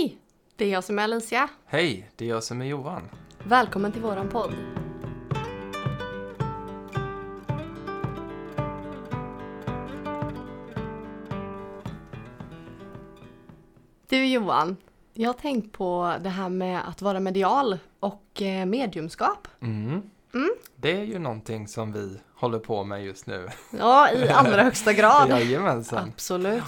Hej! Det är jag som är Alicia. Hej, det är jag som är Johan. Välkommen till våran podd. Du Johan, jag har tänkt på det här med att vara medial och eh, mediumskap. Mm. Mm. Det är ju någonting som vi håller på med just nu. Ja, i allra högsta grad. Jajamensan. Absolut.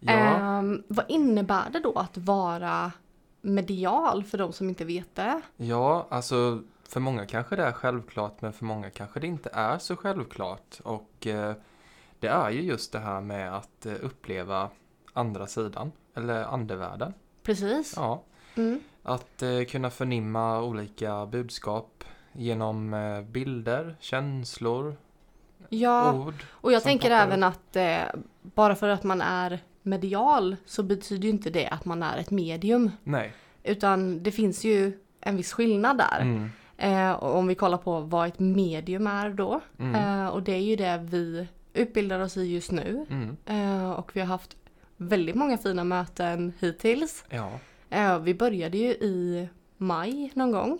Ja, Ehm, vad innebär det då att vara medial för de som inte vet det? ja, alltså för många kanske det är självklart men för många kanske det inte är så självklart. Och eh, det är ju just det här med att eh, uppleva andra sidan, eller andevärlden. Precis. Ja, Mm. att eh, kunna förnimma olika budskap genom eh, bilder, känslor, Ja, ord. och jag tänker även att eh, bara för att man är medial så betyder ju inte det att man är ett medium. Nej. Utan det finns ju en viss skillnad där. Mm. Eh, och om vi kollar på vad ett medium är då. Mm. Eh, och det är ju det vi utbildar oss i just nu. Mm. Eh, och vi har haft väldigt många fina möten hittills. Ja. Eh, vi började ju i maj någon gång.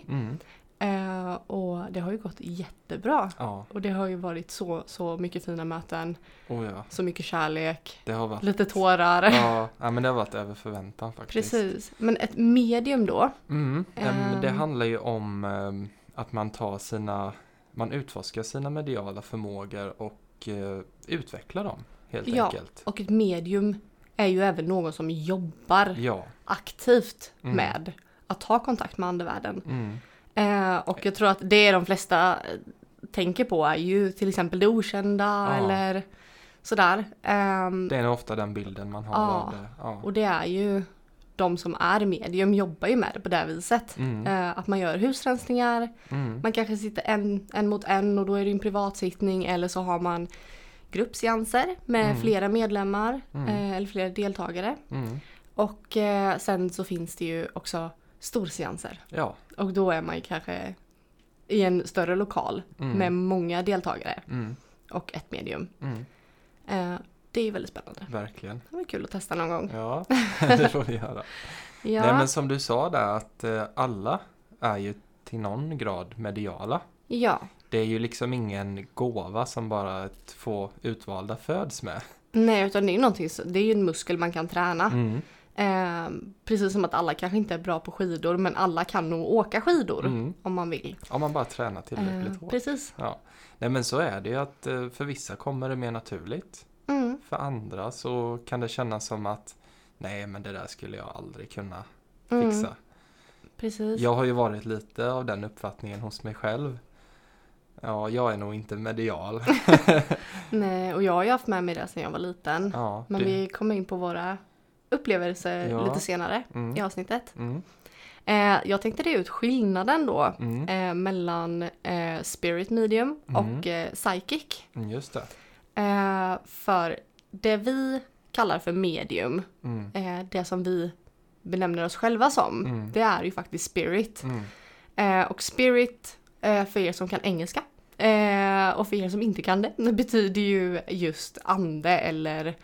Eh, och det har ju gått jättebra. Ja. Och det har ju varit så, så mycket fina möten. Oh ja. Så mycket kärlek. Det har varit Lite tårar. Ja, ja, men det har varit över förväntan faktiskt. Precis. Men ett medium då? Mm. em, det handlar ju om em, att man tar sina, man utforskar sina mediala förmågor och eh, utvecklar dem helt Ja. enkelt. Och ett medium är ju även någon som jobbar aktivt Mm. med att ta kontakt med andevärlden. Mm. Eh, och jag tror att det de flesta tänker på är ju till exempel det okända Ja. eller sådär. Ehm, Det är ofta den bilden man har Ja. det. Ja. Och det är ju de som är medium jobbar ju med det på det viset. Mm. Eh, att man gör husrensningar, Mm. man kanske sitter en, en mot en och då är det en privatsittning eller så har man gruppseanser med Mm. flera medlemmar Mm. eh, eller flera deltagare. Mm. Och eh, sen så finns det ju också storseanser. Ja. Och då är man ju kanske i en större lokal Mm. med många deltagare Mm. och ett medium. Mm. Eh, det är ju väldigt spännande. Verkligen. Det var kul att testa någon gång. Ja, det får vi göra. Ja, Nej men som du sa där att eh, alla är ju till någon grad mediala. ja. Det är ju liksom ingen gåva som bara få utvalda föds med. Nej, utan det är ju någonting, det är ju en muskel man kan träna. Mm. Eh, precis som att alla kanske inte är bra på skidor, men alla kan nog åka skidor Mm. om man vill. Om man bara tränar tillräckligt Eh, hårt. precis. Ja. Nej men så är det ju att eh, för vissa kommer det mer naturligt. Mm. För andra så kan det kännas som att nej men det där skulle jag aldrig kunna Mm. fixa. Precis. Jag har ju varit lite av den uppfattningen hos mig själv. Ja, jag är nog inte medial. Nej, och jag har ju haft med mig det sedan jag var liten. Ja, Men det- vi kommer in på våra upplevelser Ja. lite senare Mm. i avsnittet. Mm. Eh, jag tänkte det ut skillnaden då Mm. eh, mellan eh, spirit medium Mm. och eh, psychic. Mm, just det. Eh, för det vi kallar för medium, eh, det som vi benämner oss själva som, det är ju faktiskt spirit. Och spirit, för er som kan engelska, och för er som inte kan det, det betyder ju just ande eller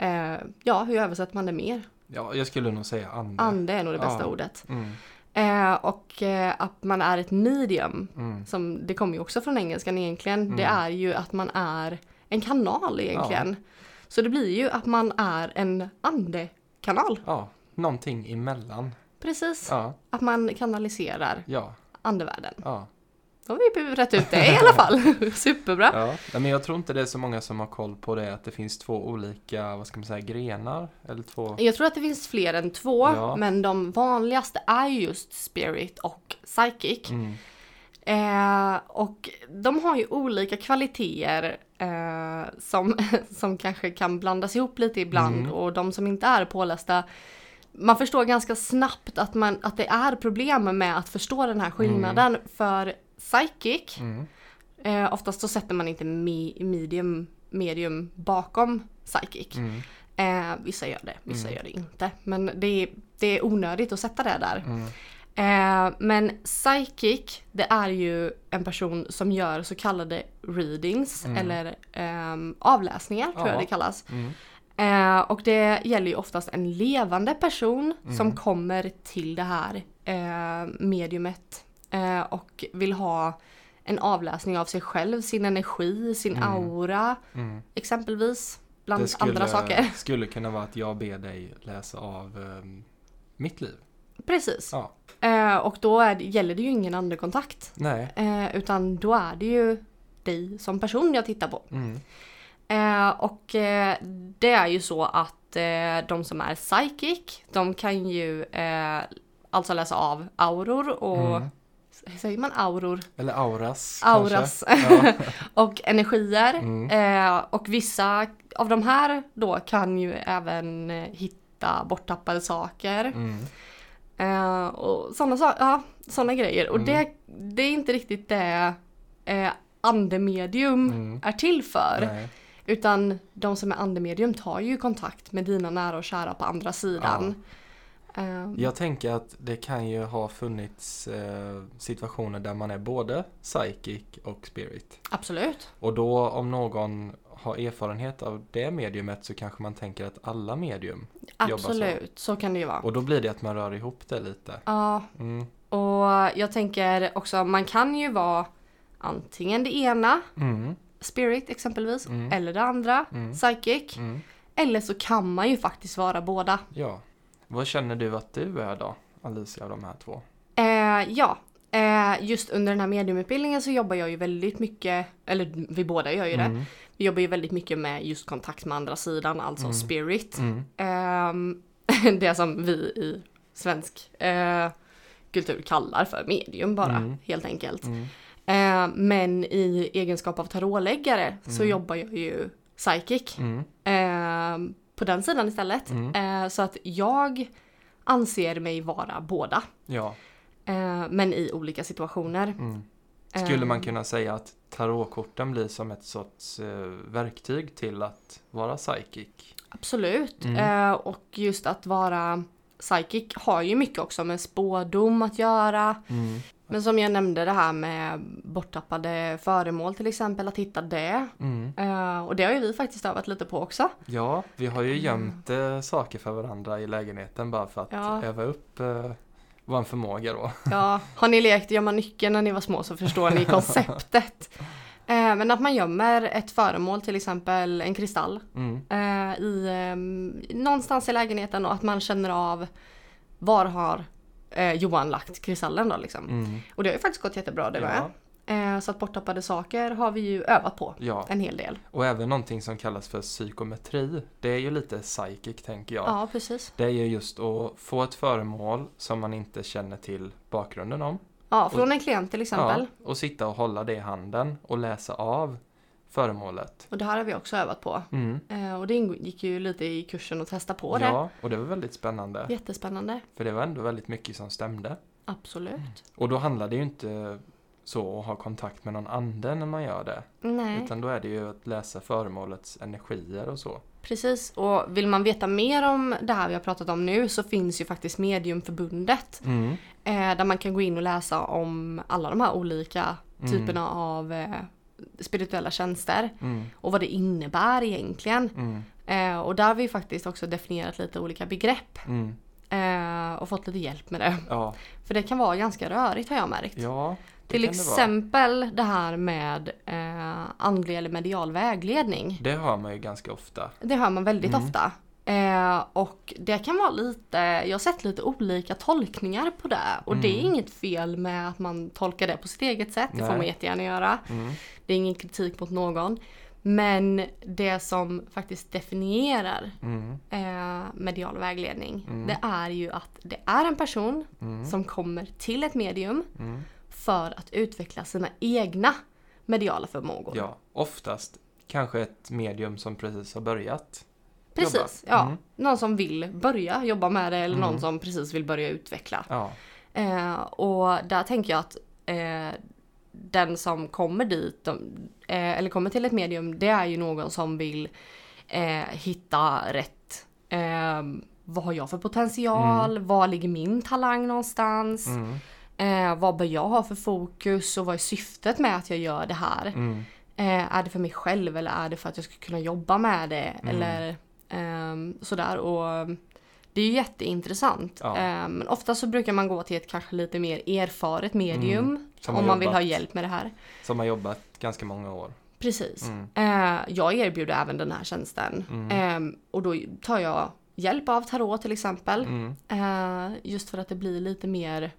eh, ja, hur översätter man det mer? Ja, jag skulle nog säga ande. Ande är nog det bästa Ja. ordet. Mm. Eh, och eh, att man är ett medium, Mm. som det kommer ju också från engelskan egentligen, det Mm. är ju att man är en kanal egentligen. Så det blir ju att man är en andekanal. Ja, någonting emellan. Precis. Ja, Att man kanaliserar ja, andevärlden. ja. Då har vi rätt ut det i alla fall. Superbra. ja. Men jag tror inte det är så många som har koll på det, att det finns två olika, vad ska man säga, grenar? Eller två... Jag tror att det finns fler än två, Ja. men de vanligaste är just spirit och psychic. Mm. Eh, och de har ju olika kvaliteter eh, som, som kanske kan blandas ihop lite ibland Mm. och de som inte är pålästa man förstår ganska snabbt att, man, att det är problem med att förstå den här skillnaden för psychic Mm. eh, oftast så sätter man inte me, medium, medium bakom psychic. Mm. Eh, vissa gör det, vissa Mm. gör det inte. Men det är, det är onödigt att sätta det där. Mm. Eh, men psychic, det är ju en person som gör så kallade readings Mm. eller ehm, avläsningar tror Ja. jag det kallas. Mm. Eh, och det gäller ju oftast en levande person som Mm. kommer till det här eh, mediumet eh, och vill ha en avläsning av sig själv, sin energi, sin Mm. aura Mm. exempelvis. Bland Det skulle, andra saker. skulle kunna vara att jag ber dig läsa av ehm, mitt liv. Precis. Ja. Eh, och då är det, gäller det ju ingen andekontakt. Nej. Eh, utan då är det ju dig som person jag tittar på. Mm. Eh, och eh, det är ju så att eh, de som är psychic, de kan ju eh, alltså läsa av auror och, Mm. Säger man auror? Eller auras Auras. Ja. och energier. Mm. Eh, och vissa av de här då kan ju även eh, hitta borttappade saker. Mm. Eh, och sådana so ja, såna grejer. Och Mm. det, det är inte riktigt det eh, andemedium Mm. är till för. Nej. Utan de som är andemedium tar ju kontakt med dina nära och kära på andra sidan. Ehm, Jag tänker att det kan ju ha funnits eh, situationer där man är både psychic och spirit. Absolut. Och då om någon har erfarenhet av det mediumet så kanske man tänker att alla medium jobbar så. Absolut, så. kan det ju vara. Och då blir det att man rör ihop det lite. Ja, Mm. och jag tänker också, man kan ju vara antingen det ena, Mm. spirit exempelvis, Mm. eller det andra, Mm. psychic. Mm. Eller så kan man ju faktiskt vara båda. Ja. Vad känner du att du är då, Alicia, av de här två? Eh, ja, eh, just under den här mediumutbildningen så jobbar jag ju väldigt mycket, eller vi båda gör ju det. Mm. Vi jobbar ju väldigt mycket med just kontakt med andra sidan, alltså Mm. spirit. Mm. Ehm, det som vi i svensk eh, kultur kallar för medium bara, Mm. helt enkelt. Mm. Eh, men i egenskap av tarotläggare så Mm. jobbar jag ju psychic Mm. eh, på den sidan istället. Mm. Eh, så att jag anser mig vara båda, Ja. eh, men i olika situationer. Mm. Skulle man kunna säga att tarotkorten blir som ett sorts eh, verktyg till att vara psychic? Absolut. Mm. Eh, och just att vara psychic har ju mycket också med spådom att göra. Mm. Men som jag nämnde det här med borttappade föremål till exempel, att hitta det. Mm. Eh, och det har ju vi faktiskt övat lite på också. Ja, vi har ju gömt eh, saker för varandra i lägenheten bara för att Ja. öva upp eh, vår förmåga då. Ja, har ni lekt gömma nyckeln när ni var små så förstår ni konceptet. Eh, men att man gömmer ett föremål, till exempel en kristall, Mm. eh, i, eh, någonstans i lägenheten och att man känner av var har eh, Johan lagt kristallen då liksom. Mm. Och det har ju faktiskt gått jättebra det med. Ja, Eh, så att borttappade saker har vi ju övat på ja, en hel del. och även någonting som kallas för psykometri. Det är ju lite psychic tänker jag. Ja, precis. Det är ju just att få ett föremål som man inte känner till bakgrunden om. Ja, från en klient till exempel. Ja, och sitta och hålla det i handen och läsa av föremålet. Och det här har vi också övat på. Mm. Eh, och det ingick ju lite i kursen att testa på det. Ja, och det var väldigt spännande. Jättespännande. För det var ändå väldigt mycket som stämde. Absolut. Och då handlar det ju inte så att ha kontakt med någon ande när man gör det. Nej, Utan då är det ju att läsa föremålets energier och så. Precis. Och vill man veta mer om det här vi har pratat om nu så finns ju faktiskt Mediumförbundet. Mm. Eh, där man kan gå in och läsa om alla de här olika Mm. typerna av eh, spirituella tjänster. Mm. Och vad det innebär egentligen. Mm. Eh, och där har vi faktiskt också definierat lite olika begrepp. Mm. Eh, och fått lite hjälp med det. Ja, För det kan vara ganska rörigt har jag märkt. ja Till kan det exempel det, här med eh, andlig eller medial vägledning. Det hör man ju ganska ofta. Det hör man väldigt Mm. ofta. Eh, och det kan vara lite, jag har sett lite olika tolkningar på det. Och det är Mm. inget fel med att man tolkar det på sitt eget sätt. Det får Nej. man jättegärna göra. Mm. Det är ingen kritik mot någon. Men det som faktiskt definierar Mm. eh, medial vägledning, Mm. det är ju att det är en person Mm. som kommer till ett medium Mm. För att utveckla sina egna mediala förmågor. Ja, oftast kanske ett medium som precis har börjat. precis, jobba. ja. Mm. Någon som vill börja jobba med det eller Mm. någon som precis vill börja utveckla. Ja. Eh, och där tänker jag att eh, den som kommer dit, de, eh, eller kommer till ett medium, det är ju någon som vill eh, hitta rätt. Eh, vad har jag för potential? Var ligger min talang någonstans? Mm. Eh, vad bör jag ha för fokus och vad är syftet med att jag gör det här? Mm. Eh, är det för mig själv eller är det för att jag ska kunna jobba med det? Mm. Eller ehm, sådär och det är ju jätteintressant. Ja. Ehm, Men ofta så brukar man gå till ett kanske lite mer erfaret medium Mm, som har om man vill ha jobbat. hjälp med det här. Som har jobbat ganska många år. Precis. Mm. Eh, jag erbjuder även den här tjänsten. Mm. Ehm, och då tar jag hjälp av tarot till exempel. Mm. Eh, just för att det blir lite mer eh,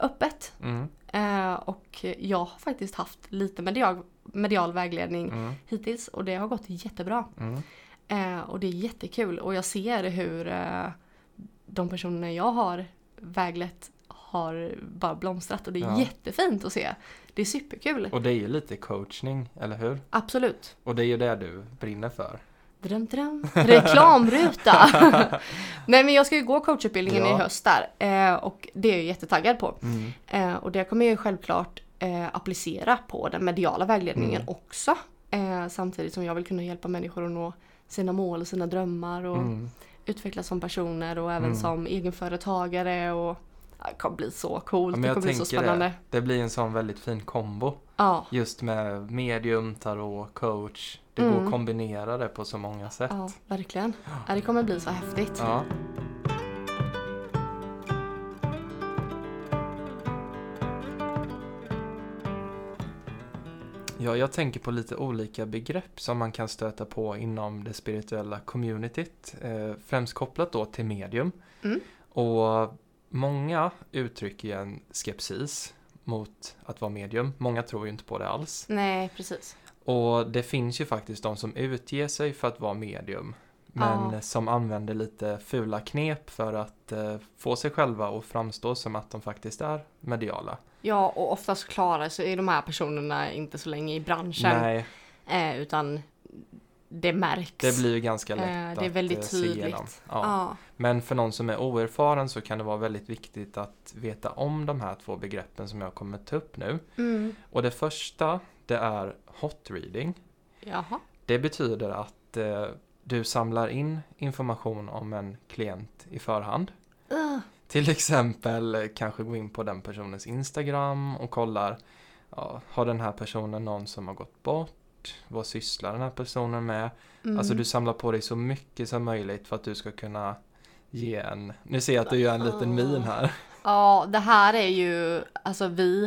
öppet. Mm. Eh, och jag har faktiskt haft lite medial, medial vägledning Mm. hittills och det har gått jättebra. Mm. Eh, och det är jättekul och jag ser hur eh, de personerna jag har väglett har bara blomstrat och det är Ja. jättefint att se. Det är superkul. Och det är ju lite coachning, eller hur? Absolut. Och det är ju det du brinner för. Dröm, dröm. Reklamruta! Nej men jag ska ju gå coachutbildningen Ja. i höst där eh, och det är jag jättetaggad på. Mm. Eh, och det kommer jag ju självklart eh, applicera på den mediala vägledningen Mm. också. samtidigt som jag vill kunna hjälpa människor att nå sina mål och sina drömmar och Mm. utvecklas som personer och även Mm. som egenföretagare och det kommer bli så coolt, Ja, det kommer bli så spännande. det. Det blir en sån väldigt fin kombo. Ja, Just med medium, tarot, coach. Det går Mm. att kombinera det på så många sätt. ja, verkligen. Ja, det kommer bli så häftigt. Ja. Ja, jag tänker på lite olika begrepp som man kan stöta på inom det spirituella communityt. Eh, främst kopplat då till medium. Mm. Och många uttrycker ju en skepsis mot att vara medium. Många tror ju inte på det alls. Nej, precis. Och det finns ju faktiskt de som utger sig för att vara medium. Men Ja. som använder lite fula knep för att eh, få sig själva att framstå som att de faktiskt är mediala. Ja, och oftast klarar sig de här personerna inte så länge i branschen. Nej, Eh, utan det märks. det blir ju ganska lätt Eh, det är att väldigt eh, se tydligt. igenom. Ja. Ja. Men för någon som är oerfaren så kan det vara väldigt viktigt att veta om de här två begreppen som jag kommer ta upp nu. Mm. Och det första, det är hot reading. Jaha. Det betyder att eh, du samlar in information om en klient i förhand. Uh, Till exempel eh, kanske gå in på den personens Instagram och kollar ja, Har den här personen någon som har gått bort? Vad sysslar den här personen med? mm. Alltså du samlar på dig så mycket som möjligt för att du ska kunna ge en Nu ser jag att du gör en liten min här. Ja, det här är ju, alltså vi,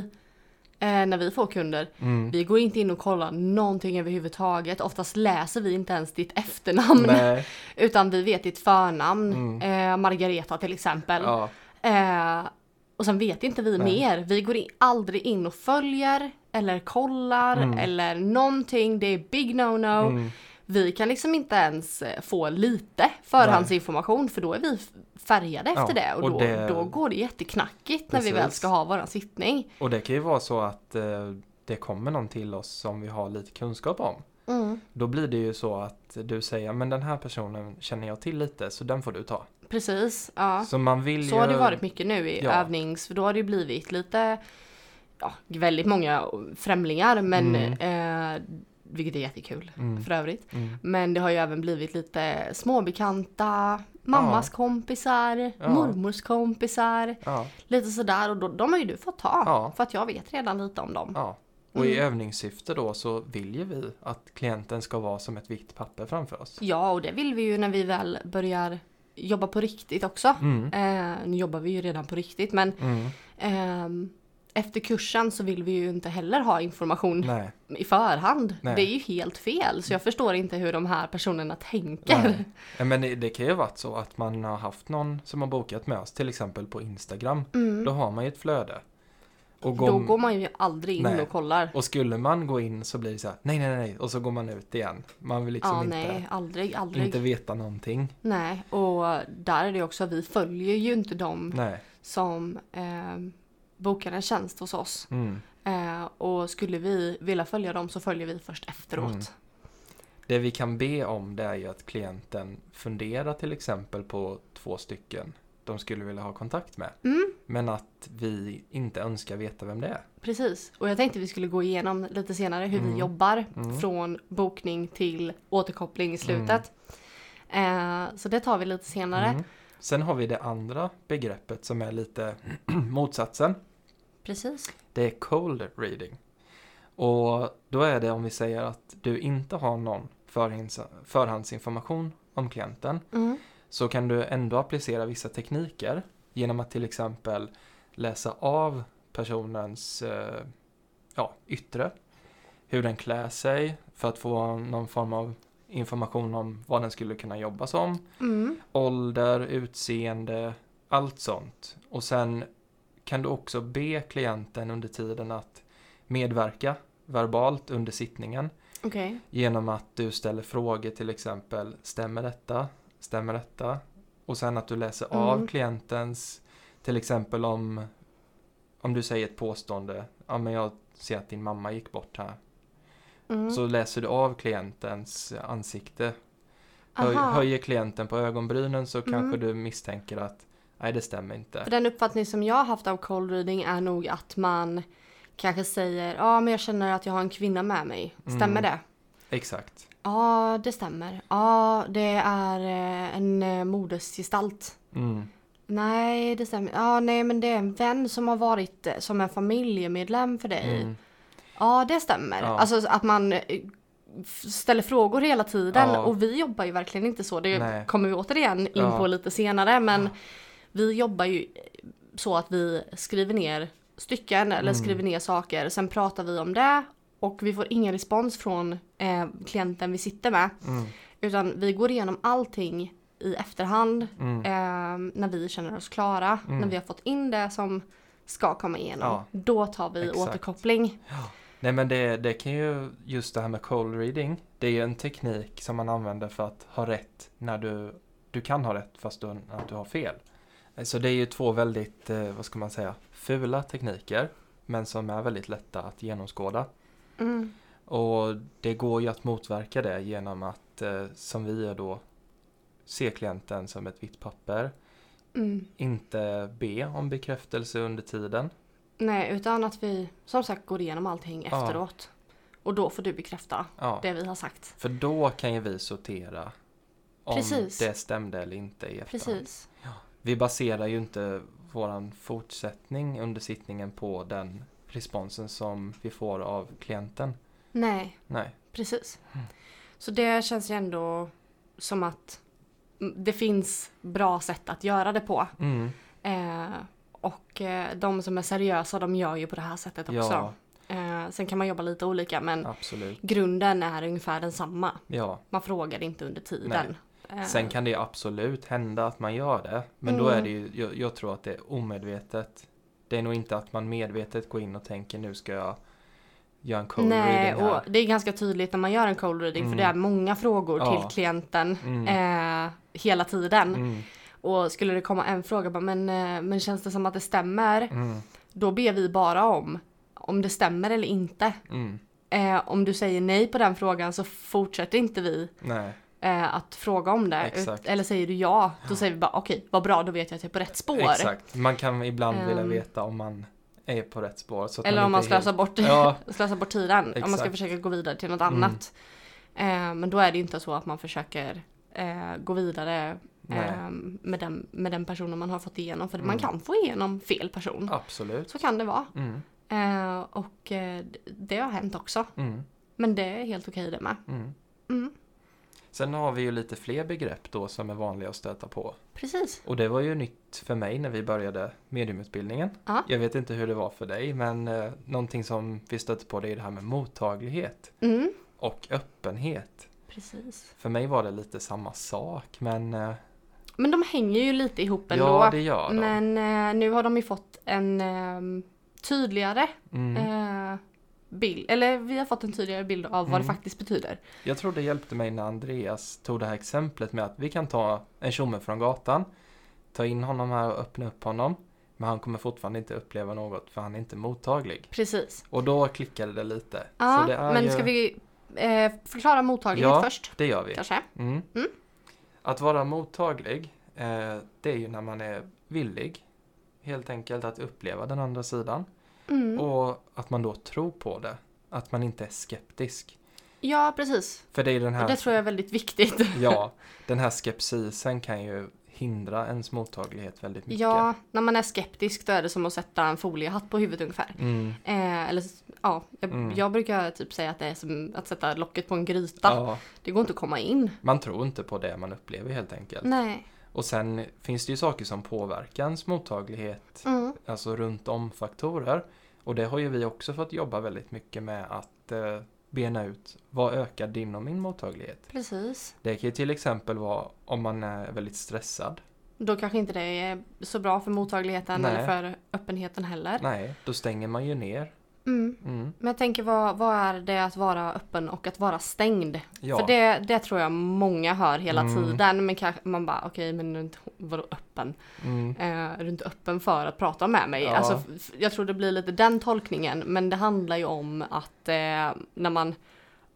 eh, när vi får kunder, Mm. vi går inte in och kollar någonting överhuvudtaget. Oftast läser vi inte ens ditt efternamn, Nej, utan vi vet ditt förnamn. Mm. Eh, Margareta till exempel. ja, Eh, och sen vet inte vi Nej. mer. Vi går in, aldrig in och följer eller kollar Mm. eller någonting. Det är big no-no. mm, Vi kan liksom inte ens eh, få lite förhandsinformation för då är vi färgade Ja, efter det och, och då, det- då går det jätteknackigt när vi Precis. väl ska ha våran sittning. Och det kan ju vara så att eh, det kommer någon till oss som vi har lite kunskap om. Mm. Då blir det ju så att du säger men den här personen känner jag till lite så den får du ta. Precis, ja. Så man vill Så ju... har det varit mycket nu i Ja. övnings, för då har det blivit lite, ja, väldigt många främlingar men, eh, vilket är jättekul Mm, för övrigt. mm, Men det har ju även blivit lite småbekanta, mammas kompisar, Ja. mormors kompisar, ja, lite sådär och då, de har ju du fått ta. Ja. För att jag vet redan lite om dem. ja. Och i Mm. övningssyfte då så vill ju vi att klienten ska vara som ett vitt papper framför oss. Ja, och det vill vi ju när vi väl börjar jobba på riktigt också. Mm, Eh, nu jobbar vi ju redan på riktigt men mm, ehm, efter kursen så vill vi ju inte heller ha information nej, i förhand. Nej. Det är ju helt fel så jag förstår inte hur de här personerna tänker. nej. Men det, det kan ju varit så att man har haft någon som har bokat med oss, till exempel på Instagram. Mm. Då har man ju ett flöde. Och, Då går man ju aldrig in Nej. och kollar. och skulle man gå in så blir det så här, nej, nej, nej, och så går man ut igen. Man vill liksom ja, inte, nej, aldrig, aldrig. inte veta någonting. Nej, och där är det också, vi följer ju inte dem Nej. som eh, bokar en tjänst hos oss. Mm. Eh, och skulle vi vilja följa dem så följer vi först efteråt. Mm. Det vi kan be om det är ju att klienten funderar till exempel på två stycken de skulle vilja ha kontakt med. Mm, Men att vi inte önskar veta vem det är. precis. Och jag tänkte vi skulle gå igenom lite senare hur Mm. vi jobbar Mm. från bokning till återkoppling i slutet. Eh, så det tar vi lite senare. Mm. Sen har vi det andra begreppet som är lite motsatsen. Precis. Det är cold reading. Och då är det om vi säger att du inte har någon förhands, förhandsinformation om klienten Mm. så kan du ändå applicera vissa tekniker genom att till exempel läsa av personens eh, ja, yttre, hur den klär sig för att få någon form av information om vad den skulle kunna jobba som, Mm. ålder, utseende, allt sånt. Och sen kan du också be klienten under tiden att medverka verbalt under sittningen Okej. genom att du ställer frågor till exempel stämmer detta, stämmer detta och sen att du läser av Mm. klientens till exempel om om du säger ett påstående, ja men jag ser att din mamma gick bort här. Mm. Så läser du av klientens ansikte. Höj, höjer klienten på ögonbrynen så Mm. kanske du misstänker att nej det stämmer inte. För den uppfattning som jag har haft av cold reading är nog att man kanske säger ja men jag känner att jag har en kvinna med mig. Stämmer Mm. det? Exakt. Ja det stämmer. Ja det är eh, en eh, modersgestalt. Mm. Nej det stämmer. Ja nej men det är en vän som har varit eh, som en familjemedlem för dig. Mm. Ja det stämmer. Ja. Alltså att man ställer frågor hela tiden Ja. och vi jobbar ju verkligen inte så. Det Nej. kommer vi återigen in Ja. på lite senare men Ja. Vi jobbar ju så att vi skriver ner stycken eller Mm. skriver ner saker. Sen pratar vi om det och vi får ingen respons från eh, klienten vi sitter med. Mm. Utan vi går igenom allting i efterhand Mm. eh, när vi känner oss klara. Mm. När vi har fått in det som ska komma igenom. Ja. Då tar vi Exakt. återkoppling. Nej men det, det kan ju, just det här med cold reading, det är ju en teknik som man använder för att ha rätt när du, du kan ha rätt fast du, att du har fel. Så det är ju två väldigt, eh, vad ska man säga, fula tekniker, men som är väldigt lätta att genomskåda. Mm. Och det går ju att motverka det genom att, eh, som vi gör då, se klienten som ett vitt papper, Mm. inte be om bekräftelse under tiden. Nej, utan att vi som sagt går igenom allting Ja. efteråt. Och då får du bekräfta Ja. det vi har sagt. För då kan ju vi sortera om Precis. det stämde eller inte i efterhand. Precis. Vi baserar ju inte våran fortsättning under sittningen på den responsen som vi får av klienten. Nej, Nej. precis. Mm. Så det känns ju ändå som att det finns bra sätt att göra det på. Mm. Eh, och eh, de som är seriösa de gör ju på det här sättet också. Ja, Eh, sen kan man jobba lite olika men absolut. grunden är ungefär densamma. Ja. Man frågar inte under tiden. Eh, Sen kan det absolut hända att man gör det. Men då Mm. är det ju, jag, jag tror att det är omedvetet. Det är nog inte att man medvetet går in och tänker nu ska jag göra en cold Nej, reading här. och det är ganska tydligt när man gör en cold reading för Mm. det är många frågor Ja. till klienten Mm. eh, hela tiden. Mm. Och skulle det komma en fråga, bara, men, eh, men känns det som att det stämmer? Mm. Då ber vi bara om om det stämmer eller inte. Mm. Eh, om du säger nej på den frågan så fortsätter inte vi Nej, eh, att fråga om det. Exakt. Eller säger du ja, då säger vi bara okej, vad bra, då vet jag att jag är på rätt spår. exakt. Man kan ibland vilja Ehm. veta om man är på rätt spår. Så att Eller om man inte är slösar bort, Ja. slösar bort tiden. Om man ska Exakt. försöka gå vidare till något Mm. annat. Eh, men då är det inte så att man försöker eh, gå vidare Nej. eh, med, den, med den personen man har fått igenom. För man Mm. kan få igenom fel person. Absolut. Så kan det vara. Mm. Eh, och eh, det har hänt också. Mm. Men det är helt okej det med. Mm. Mm, Sen har vi ju lite fler begrepp då som är vanliga att stöta på. precis. Och det var ju nytt för mig när vi började mediumutbildningen. Ja. Jag vet inte hur det var för dig men eh, någonting som vi stötte på det är det här med mottaglighet Mm, och öppenhet. precis. För mig var det lite samma sak men eh, Men de hänger ju lite ihop ändå. ja det gör de. Men eh, nu har de ju fått en eh, tydligare Mm. eh, bild, eller vi har fått en tydligare bild av vad det Mm. faktiskt betyder. Jag tror det hjälpte mig när Andreas tog det här exemplet med att vi kan ta en tjomme från gatan, ta in honom här och öppna upp honom. Men han kommer fortfarande inte uppleva något för han är inte mottaglig. Precis. Och då klickade det lite. Ja, det men ju... ska vi eh, förklara mottaglighet Ja. först? Det gör vi. Kanske? Mm. Mm. Att vara mottaglig, eh, det är ju när man är villig helt enkelt att uppleva den andra sidan. Mm. Och att man då tror på det. Att man inte är skeptisk. Ja, precis. För det är den här, det tror jag är väldigt viktigt. ja, den här skepsisen kan ju hindra ens mottaglighet väldigt mycket. Ja, när man är skeptisk då är det som att sätta en foliehatt på huvudet ungefär. Mm. Eh, eller ja, jag, Mm. jag brukar typ säga att det är som att sätta locket på en gryta. ja, Det går inte att komma in. man tror inte på det man upplever helt enkelt. Nej. Och sen finns det ju saker som påverkar ens mottaglighet, Mm. alltså runt om faktorer. Och det har ju vi också fått jobba väldigt mycket med att eh, bena ut vad ökar din och min mottaglighet. Precis. Det kan ju till exempel vara om man är väldigt stressad. Då kanske inte det är så bra för mottagligheten Nej. eller för öppenheten heller. Nej, då stänger man ju ner. Mm. Mm. Men jag tänker vad, vad är det att vara öppen och att vara stängd? Ja. För det, det tror jag många hör hela Mm. tiden. Men kanske man bara okej men är inte- vadå öppen? Mm. Eh, är du inte öppen för att prata med mig? Ja. Alltså, jag tror det blir lite den tolkningen. Men det handlar ju om att eh, när man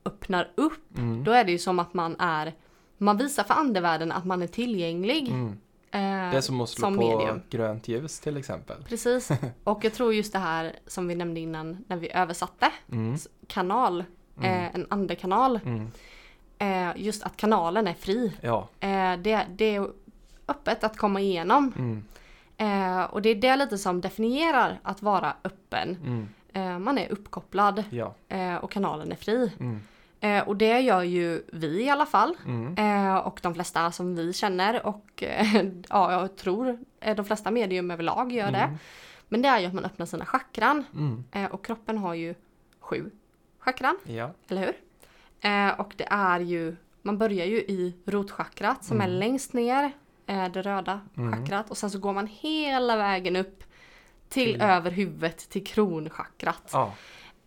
öppnar upp Mm. då är det ju som att man är man visar för andevärlden att man är tillgänglig. Eh, Det är som att slå som på medium. grönt ljus till exempel. Precis. Och jag tror just det här som vi nämnde innan när vi översatte. Mm. Kanal. Mm. Eh, en andekanal. Mm. Eh, just att kanalen är fri. Ja. Eh, det, det är öppet att komma igenom. Mm. Eh, och det är det lite som definierar att vara öppen. Mm. Eh, man är uppkopplad Ja. och kanalen är fri. Eh, och det gör ju vi i alla fall. Mm. Eh, och de flesta som vi känner och eh, ja, jag tror eh, de flesta medium överlag gör det. Mm. Men det är ju att man öppnar sina chakran. Mm. Eh, och kroppen har ju sju chakran, Ja. eller hur? Eh, och det är ju, man börjar ju i rotchakrat som är Mm. längst ner, det röda Mm. chakrat. Och sen så går man hela vägen upp till Till- över huvudet till kronchakrat. Ja.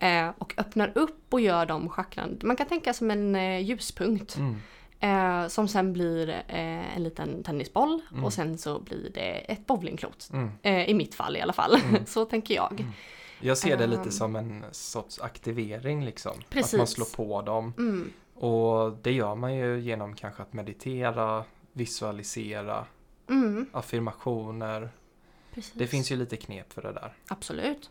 Eh, och öppnar upp och gör de chakran. Man kan tänka som en eh, ljuspunkt. Mm. Eh, som sen blir eh, en liten tennisboll Mm. och sen så blir det ett bowlingklot. Mm. I mitt fall i alla fall. Mm. så tänker jag. Mm. Jag ser det lite Ehm. som en sorts aktivering liksom. Att Precis. man slår på dem. Mm. Och det gör man ju genom kanske att meditera, visualisera, affirmationer. Precis. Det finns ju lite knep för det där. Absolut.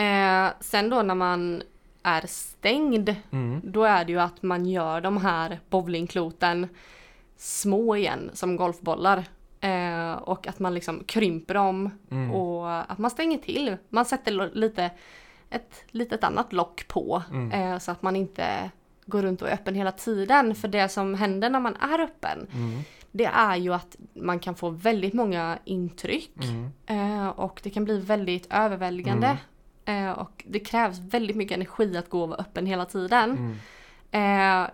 Mm. Eh, sen då när man är stängd, Mm. då är det ju att man gör de här bowlingkloten små igen som golfbollar. Eh, och att man liksom krymper dem Mm. och att man stänger till. Man sätter lite ett litet annat lock på Mm. eh, så att man inte går runt och är öppen hela tiden. För det som händer när man är öppen, Mm. det är ju att man kan få väldigt många intryck Mm. eh, och det kan bli väldigt överväldigande. Eh, och det krävs väldigt mycket energi att gå och vara öppen hela tiden. Mm. Eh,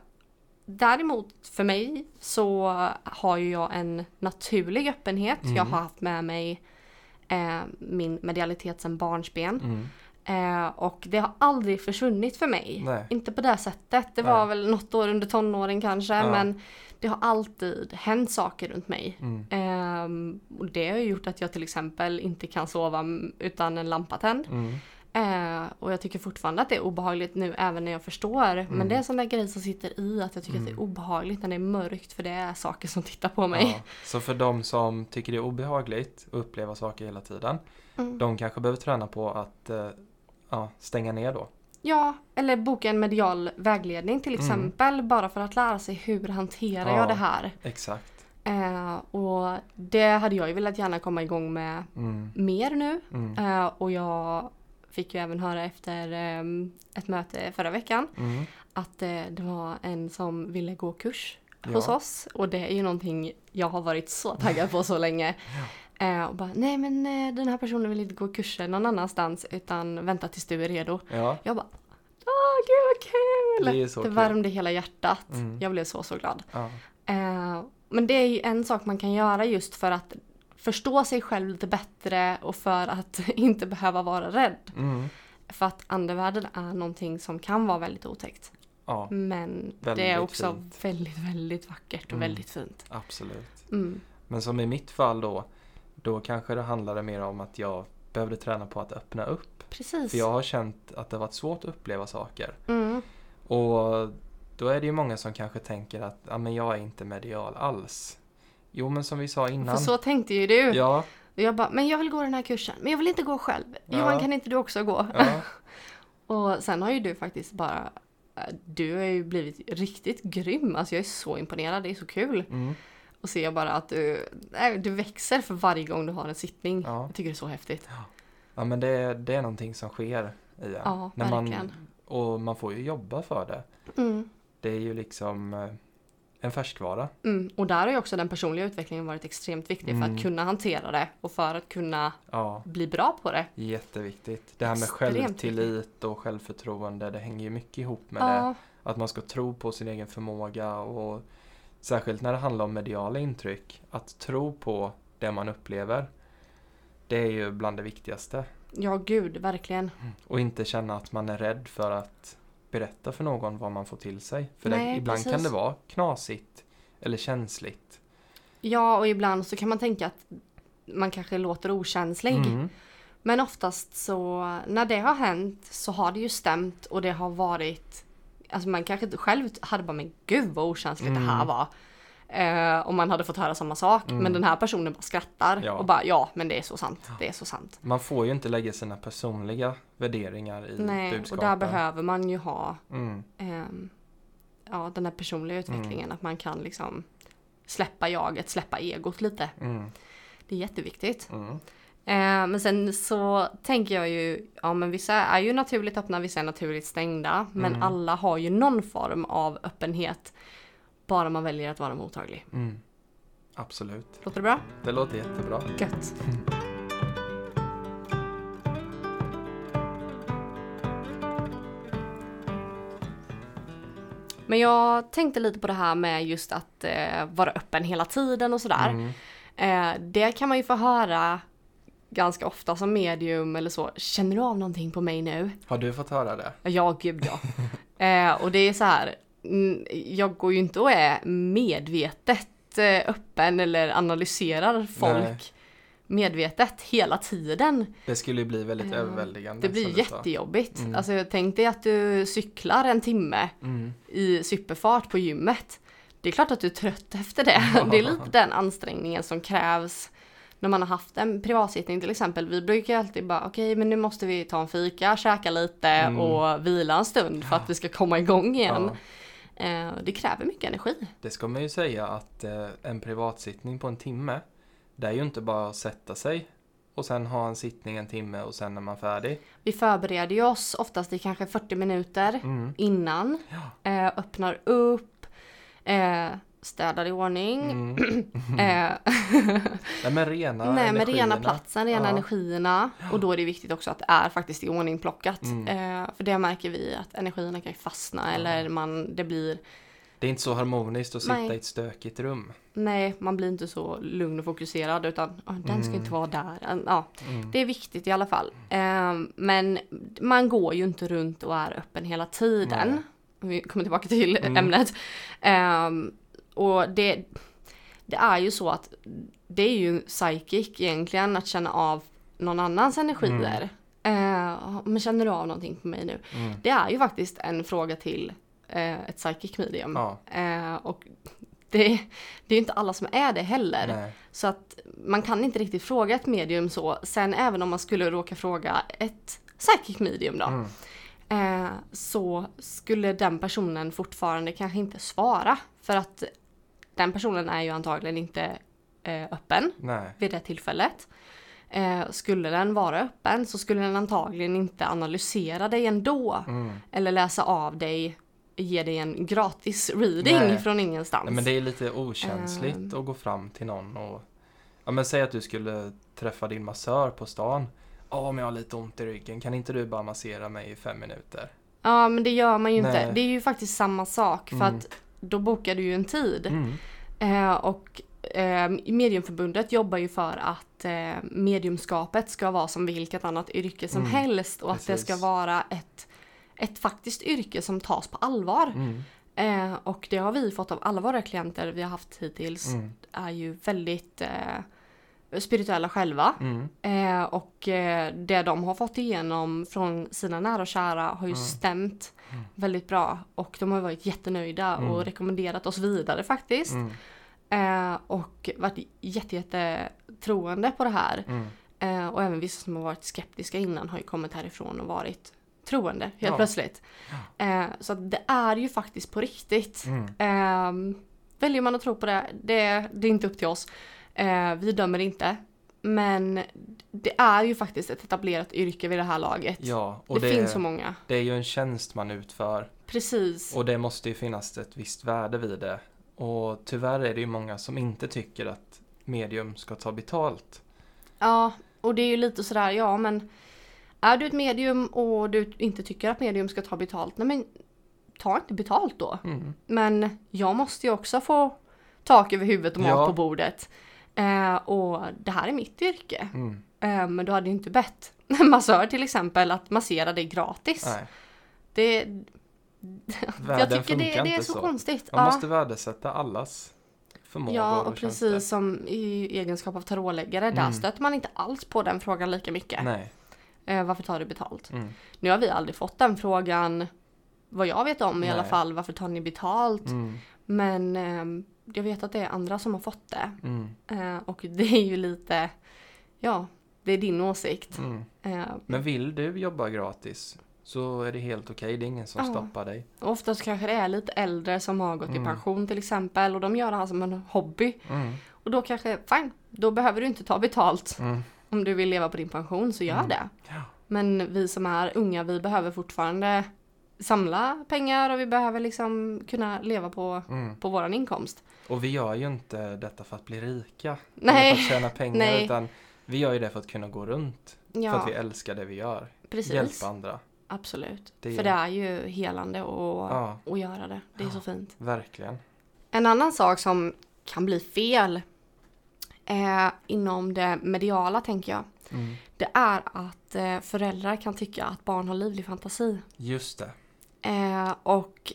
däremot för mig så har ju jag en naturlig öppenhet. Mm. Jag har haft med mig eh, min medialitet sedan barnsben. Mm. Eh, och det har aldrig försvunnit för mig. Nej. Inte på det sättet. Det var Nej. väl något år under tonåren kanske. Ja. Men det har alltid hänt saker runt mig. Mm. Ehm, och det har gjort att jag till exempel inte kan sova utan en lampa tänd. Mm. Eh, och jag tycker fortfarande att det är obehagligt nu även när jag förstår. Men Mm. det är en sån där grej som sitter i att jag tycker att det är Mm. obehagligt när det är mörkt för det är saker som tittar på mig. Ja. Så för de som tycker det är obehagligt att uppleva saker hela tiden, Mm. de kanske behöver träna på att eh, ja, stänga ner då. Ja, eller boka en medial vägledning till Mm. exempel. Bara för att lära sig hur hanterar Ja. jag det här. Exakt. Eh, och det hade jag ju velat gärna komma igång med Mm. mer nu. Mm. Eh, och jag fick ju även höra efter ehm, ett möte förra veckan Mm. att eh, det var en som ville gå kurs Ja. hos oss. Och det är ju någonting jag har varit så taggad på så länge. Eh, och bara, nej men eh, den här personen vill inte gå kurser någon annanstans utan vänta tills du är redo. Ja. Jag bara, åh gud vad kul! Det det värmde hela hjärtat. Mm. Jag blev så så glad. Ja. Eh, men det är ju en sak man kan göra just för att förstå sig själv lite bättre och för att inte behöva vara rädd. Mm. För att andevärlden är någonting som kan vara väldigt otäckt. ja, Men det Väldigt är också fint. väldigt, väldigt vackert och Mm. väldigt fint. absolut. Mm. Men som i mitt fall då, då kanske det handlade mer om att jag behövde träna på att öppna upp. Precis. För jag har känt att det varit svårt att uppleva saker. Mm. Och då är det ju många som kanske tänker att ja, men jag är inte medial alls. Jo men som vi sa innan. För så tänkte ju du. Ja, Och jag bara, men jag vill gå den här kursen. Men jag vill inte gå själv. Ja. Johan, kan inte du också gå? ja, Och sen har ju du faktiskt bara... eh, Du har ju blivit riktigt grym. Alltså jag är så imponerad. Det är så kul. mm, och ser bara att du, nej, du växer för varje gång du har en sittning. Ja. Jag tycker det är så häftigt. Ja men det, det är någonting som sker i en. Ja, När man, verkligen. och man får ju jobba för det. Mm. Det är ju liksom eh, en färskvara. Mm. Och där har ju också den personliga utvecklingen varit extremt viktig för Mm. att kunna hantera det och för att kunna Ja, bli bra på det. jätteviktigt. Det här med Extremt självtillit och självförtroende, det hänger ju mycket ihop med det. Ja, Att man ska tro på sin egen förmåga och särskilt när det handlar om mediala intryck. Att tro på det man upplever. Det är ju bland det viktigaste. ja gud, verkligen. Och inte känna att man är rädd för att berätta för någon vad man får till sig. För det, Nej, ibland kan precis. det vara knasigt eller känsligt. Ja, och ibland så kan man tänka att man kanske låter okänslig. Mm. Men oftast så, när det har hänt så har det ju stämt och det har varit Alltså man kanske själv hade bara men gud vad okänsligt det här Mm. var. Eh, om man hade fått höra samma sak. Mm. Men den här personen bara skrattar Ja. och bara ja men det är så sant. Det är så sant. Man får ju inte lägga sina personliga värderingar i Nej, och budskapen. där behöver man ju ha Mm. ehm, ja, den här personliga utvecklingen. Att man kan liksom släppa jaget, släppa egot lite. Mm. Det är jätteviktigt. Mm. Eh, men sen så tänker jag ju, ja men vissa är ju naturligt öppna, vissa är naturligt stängda. Men Mm. alla har ju någon form av öppenhet. Bara man väljer att vara mottaglig. Mm. Absolut. Låter det bra? Det låter jättebra. Gött. Men jag tänkte lite på det här med just att eh, vara öppen hela tiden och sådär. Mm. Eh, det kan man ju få höra ganska ofta som medium eller så. Känner du av någonting på mig nu? Har du fått höra det? Ja, gud ja. eh, och det är så här, jag går ju inte och är medvetet eh, öppen eller analyserar folk Nej. medvetet hela tiden. Det skulle ju bli väldigt Eh, överväldigande. Det blir jättejobbigt. Mm. Alltså tänk dig att du cyklar en timme Mm. i superfart på gymmet. Det är klart att du är trött efter det. Det är lite den ansträngningen som krävs när man har haft en privatsittning till exempel. Vi brukar alltid bara okej men nu måste vi ta en fika, käka lite Mm. och vila en stund för att vi ska komma igång igen. Ja. Eh, det kräver mycket energi. Det ska man ju säga att eh, en privatsittning på en timme, det är ju inte bara att sätta sig och sen ha en sittning en timme och sen är man färdig. Vi förbereder ju oss oftast i kanske 40 minuter Mm. innan. Ja. Eh, öppnar upp, eh, städar i ordning. Mm. Nej men rena Nej men rena platsen, rena Ja. energierna. Och då är det viktigt också att det är faktiskt i ordning plockat. Mm. Eh, för det märker vi att energierna kan fastna eller man, det blir, Det är inte så harmoniskt att sitta Nej. i ett stökigt rum. nej man blir inte så lugn och fokuserad utan "Åh, den ska Mm. inte vara där. Ja, Mm. det är viktigt i alla fall. Eh, men man går ju inte runt och är öppen hela tiden. Nej. Vi kommer tillbaka till Mm. ämnet. Och det, det är ju så att det är ju psychic egentligen att känna av någon annans energier. Eh, men känner du av någonting på mig nu? Mm. Det är ju faktiskt en fråga till eh, ett psychic medium. Ja, Eh, och det, det är ju inte alla som är det heller. nej. Så att man kan inte riktigt fråga ett medium så. Sen även om man skulle råka fråga ett psychic medium då. Mm. Eh, så skulle den personen fortfarande kanske inte svara. För att den personen är ju antagligen inte eh, öppen Nej. vid det tillfället. Eh, skulle den vara öppen så skulle den antagligen inte analysera dig ändå. Mm. Eller läsa av dig, ge dig en gratis reading Nej. från ingenstans. Nej, men det är lite okänsligt Ehm. att gå fram till någon och Ja men säg att du skulle träffa din massör på stan. Ja men jag har lite ont i ryggen, kan inte du bara massera mig i fem minuter? Ja men det gör man ju inte. Nej. Det är ju faktiskt samma sak för Mm. att då bokar du ju en tid. Mm. Eh, och eh, Mediumförbundet jobbar ju för att eh, mediumskapet ska vara som vilket annat yrke som Mm, helst och att det ska precis. vara ett, ett faktiskt yrke som tas på allvar. Mm. Eh, och det har vi fått av alla våra klienter vi har haft hittills. Mm. är ju väldigt eh, spirituella själva. Mm. Eh, och eh, det de har fått igenom från sina nära och kära har ju Mm. stämt Mm. väldigt bra. Och de har varit jättenöjda Mm. och rekommenderat oss vidare faktiskt. Mm. Eh, och varit jätte, jätte troende på det här. Mm. Eh, och även vissa som har varit skeptiska innan har ju kommit härifrån och varit troende helt Ja. plötsligt. Eh, så att det är ju faktiskt på riktigt. Mm. Ehm, väljer man att tro på det, det, det är inte upp till oss. Eh, vi dömer inte. Men det är ju faktiskt ett etablerat yrke vid det här laget. Ja, det, och det, finns så många. det är ju en tjänst man utför. Precis. Och det måste ju finnas ett visst värde vid det. Och tyvärr är det ju många som inte tycker att medium ska ta betalt. Ja, och det är ju lite sådär, ja men är du ett medium och du inte tycker att medium ska ta betalt, nej men ta inte betalt då. Mm. Men jag måste ju också få tak över huvudet och mat Ja. på bordet. Eh, och det här är mitt yrke. Mm. Eh, men du hade ju inte bett en massör till exempel att massera dig gratis. Nej, Det, världen jag tycker det, det är så, så. konstigt. Man ja. måste värdesätta allas förmågor Ja, och tjänster. precis som i egenskap av tarotläggare, där Mm. stöter man inte alls på den frågan lika mycket. Nej. Eh, varför tar du betalt? Mm. Nu har vi aldrig fått den frågan, vad jag vet om i alla Nej. fall, varför tar ni betalt? Mm. Men ehm, jag vet att det är andra som har fått det. Mm. Eh, och det är ju lite, ja, det är din åsikt. Mm. Eh, Men vill du jobba gratis så är det helt okej. Det är ingen som Ja. stoppar dig. oftast kanske det är lite äldre som har gått i Mm. pension till exempel och de gör det här som en hobby. Mm. Och då kanske, fine, då behöver du inte ta betalt. Mm. Om du vill leva på din pension så gör Mm. det. Ja. Men vi som är unga, vi behöver fortfarande samla pengar och vi behöver liksom kunna leva på, Mm. på våran inkomst. Och vi gör ju inte detta för att bli rika. Nej. Eller för att tjäna pengar. Nej. Utan vi gör ju det för att kunna gå runt. För Ja, att vi älskar det vi gör. precis. Hjälpa andra. Absolut. Det är- För det är ju helande att, Ja. att göra det. Det är Ja. så fint. Verkligen. En annan sak som kan bli fel eh, inom det mediala tänker jag. Mm. Det är att eh, föräldrar kan tycka att barn har livlig fantasi. Just det. Eh, och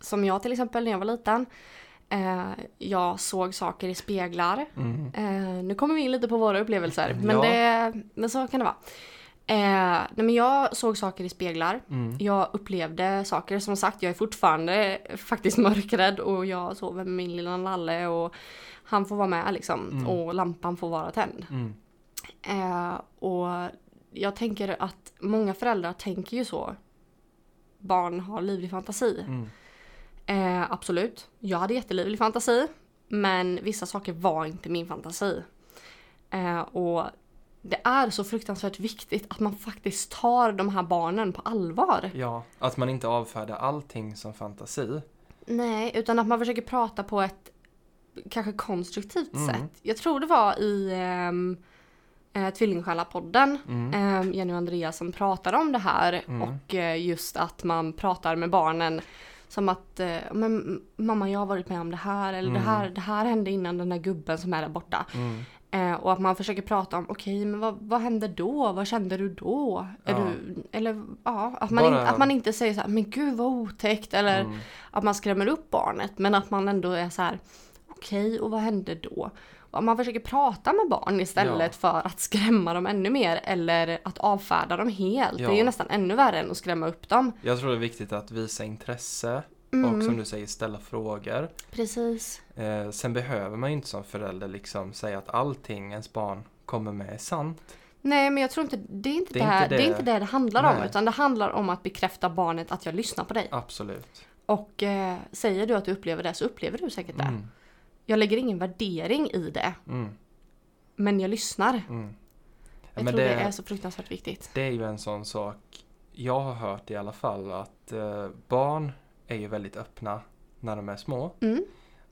som jag till exempel när jag var liten. Eh, jag såg saker i speglar. Mm. Eh, nu kommer vi in lite på våra upplevelser. Men, Ja. det, men så kan det vara. Eh, nej, men jag såg saker i speglar. Mm. Jag upplevde saker. Som sagt, jag är fortfarande faktiskt mörkrädd och jag sover med min lilla nalle och han får vara med liksom. Mm. Och lampan får vara tänd. Mm. Eh, och jag tänker att många föräldrar tänker ju så. Barn har livlig fantasi. Eh, absolut, jag hade jättelivlig fantasi. Men vissa saker var inte min fantasi. Eh, och det är så fruktansvärt viktigt att man faktiskt tar de här barnen på allvar. Ja, att man inte avfärdar allting som fantasi. Nej, utan att man försöker prata på ett kanske konstruktivt Mm. sätt. Jag tror det var i um, eh, Tvillingsjälar-podden, Mm. eh, Jenny och Andreas som pratade om det här Mm. och eh, just att man pratar med barnen som att eh, men, mamma jag har varit med om det här eller det, Mm. här, det här hände innan den där gubben som är där borta. Mm. Eh, och att man försöker prata om okej men vad, vad hände då? Vad kände du då? Är Ja. du, eller ja, att man, Bara- in, att man inte säger så här men gud vad otäckt eller Mm. att man skrämmer upp barnet men att man ändå är så här okej och vad hände då? Man försöker prata med barn istället för att skrämma dem ännu mer eller att avfärda dem helt. Ja. Det är ju nästan ännu värre än att skrämma upp dem. Jag tror det är viktigt att visa intresse Mm. och som du säger ställa frågor. Precis. Eh, sen behöver man ju inte som förälder liksom säga att allting ens barn kommer med är sant. Nej men jag tror inte, det är inte det, Det är här, inte det... är det- inte det det handlar om Nej. utan det handlar om att bekräfta barnet att jag lyssnar på dig. Absolut. Och eh, säger du att du upplever det så upplever du säkert det. Mm. Jag lägger ingen värdering i det Mm. men jag lyssnar. Mm. Jag Men tror det... det, är så fruktansvärt viktigt. det är ju en sån sak jag har hört i alla fall att eh, barn är ju väldigt öppna när de är små Mm.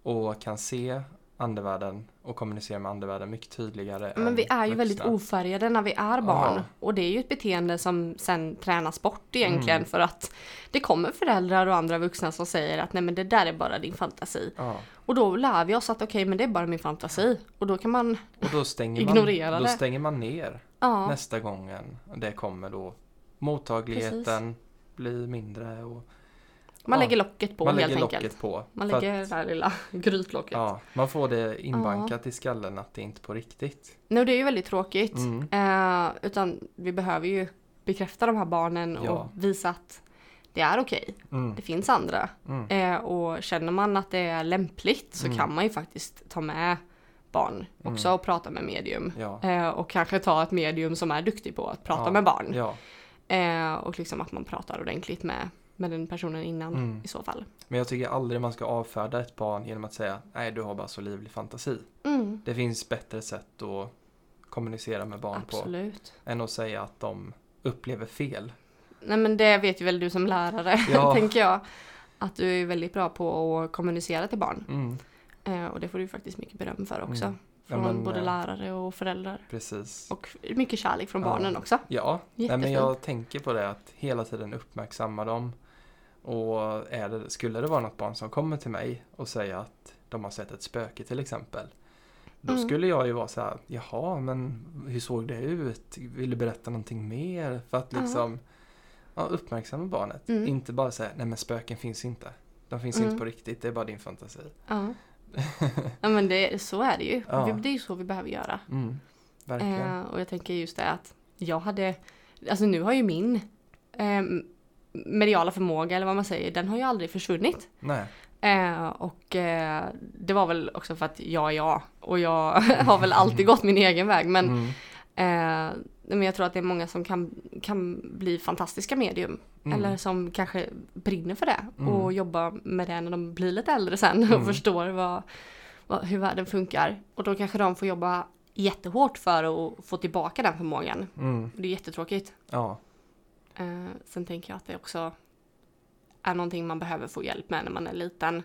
och kan se andevärlden och kommunicera med andevärlden mycket tydligare Men vi är ju väldigt vuxna. ofärgade när vi är barn. Ja. Och det är ju ett beteende som sen tränas bort egentligen Mm. för att det kommer föräldrar och andra vuxna som säger att nej men det där är bara din fantasi. Ja. Och då lär vi oss att okej men det är bara min fantasi. Och då kan man, Och då stänger, Ignorera man, då det. stänger man ner ja nästa gången det kommer då. Mottagligheten blir mindre och man ja, lägger locket på man helt lägger enkelt. locket på. Man lägger att- det där lilla grytlocket. Ja, man får det inbankat i skallen att det inte är på riktigt. Nej, och det är ju väldigt tråkigt. Mm. Eh, utan vi behöver ju bekräfta de här barnen och Ja. visa att det är okej. Mm. Det finns andra. Mm. Eh, och känner man att det är lämpligt så Mm. kan man ju faktiskt ta med barn också Mm. och prata med medium. Ja. Eh, och kanske ta ett medium som är duktig på att prata Ja. med barn. Ja. Eh, och liksom att man pratar ordentligt med, med den personen innan Mm. i så fall. Men jag tycker aldrig man ska avfärda ett barn genom att säga nej du har bara så livlig fantasi. Mm. Det finns bättre sätt att kommunicera med barn på Absolut. än att säga att de upplever fel. Nej men det vet ju väl du som lärare, Ja. tänker jag. Att du är väldigt bra på att kommunicera till barn. Mm, Eh, och det får du faktiskt mycket beröm för också. Mm. Ja, Från men, både eh, lärare och föräldrar. precis. Och mycket kärlek från Ja. barnen också. Ja, nej, men jag tänker på det att hela tiden uppmärksamma dem. Och är det, skulle det vara något barn som kommer till mig och säger att de har sett ett spöke till exempel. Då Mm. skulle jag ju vara så här, jaha men hur såg det ut? Vill du berätta någonting mer? För att liksom ja, uppmärksamma barnet. Mm. Inte bara säga, nej men spöken finns inte. De finns Mm. inte på riktigt, det är bara din fantasi. Ja. ja men det, så är det ju. Ja. Det är ju så vi behöver göra. Mm, verkligen. Eh, och jag tänker just det att jag hade, alltså nu har ju min eh, mediala förmåga eller vad man säger, den har ju aldrig försvunnit. Nej. Eh, och eh, det var väl också för att jag är jag och jag har väl alltid gått min egen väg men, Mm, eh, men jag tror att det är många som kan, kan bli fantastiska medium mm, eller som kanske brinner för det Mm. och jobbar med det när de blir lite äldre sen Mm. och förstår vad, vad, hur världen funkar. Och då kanske de får jobba jättehårt för att få tillbaka den förmågan. mm, Det är jättetråkigt. ja, Eh, sen tänker jag att det också är någonting man behöver få hjälp med när man är liten.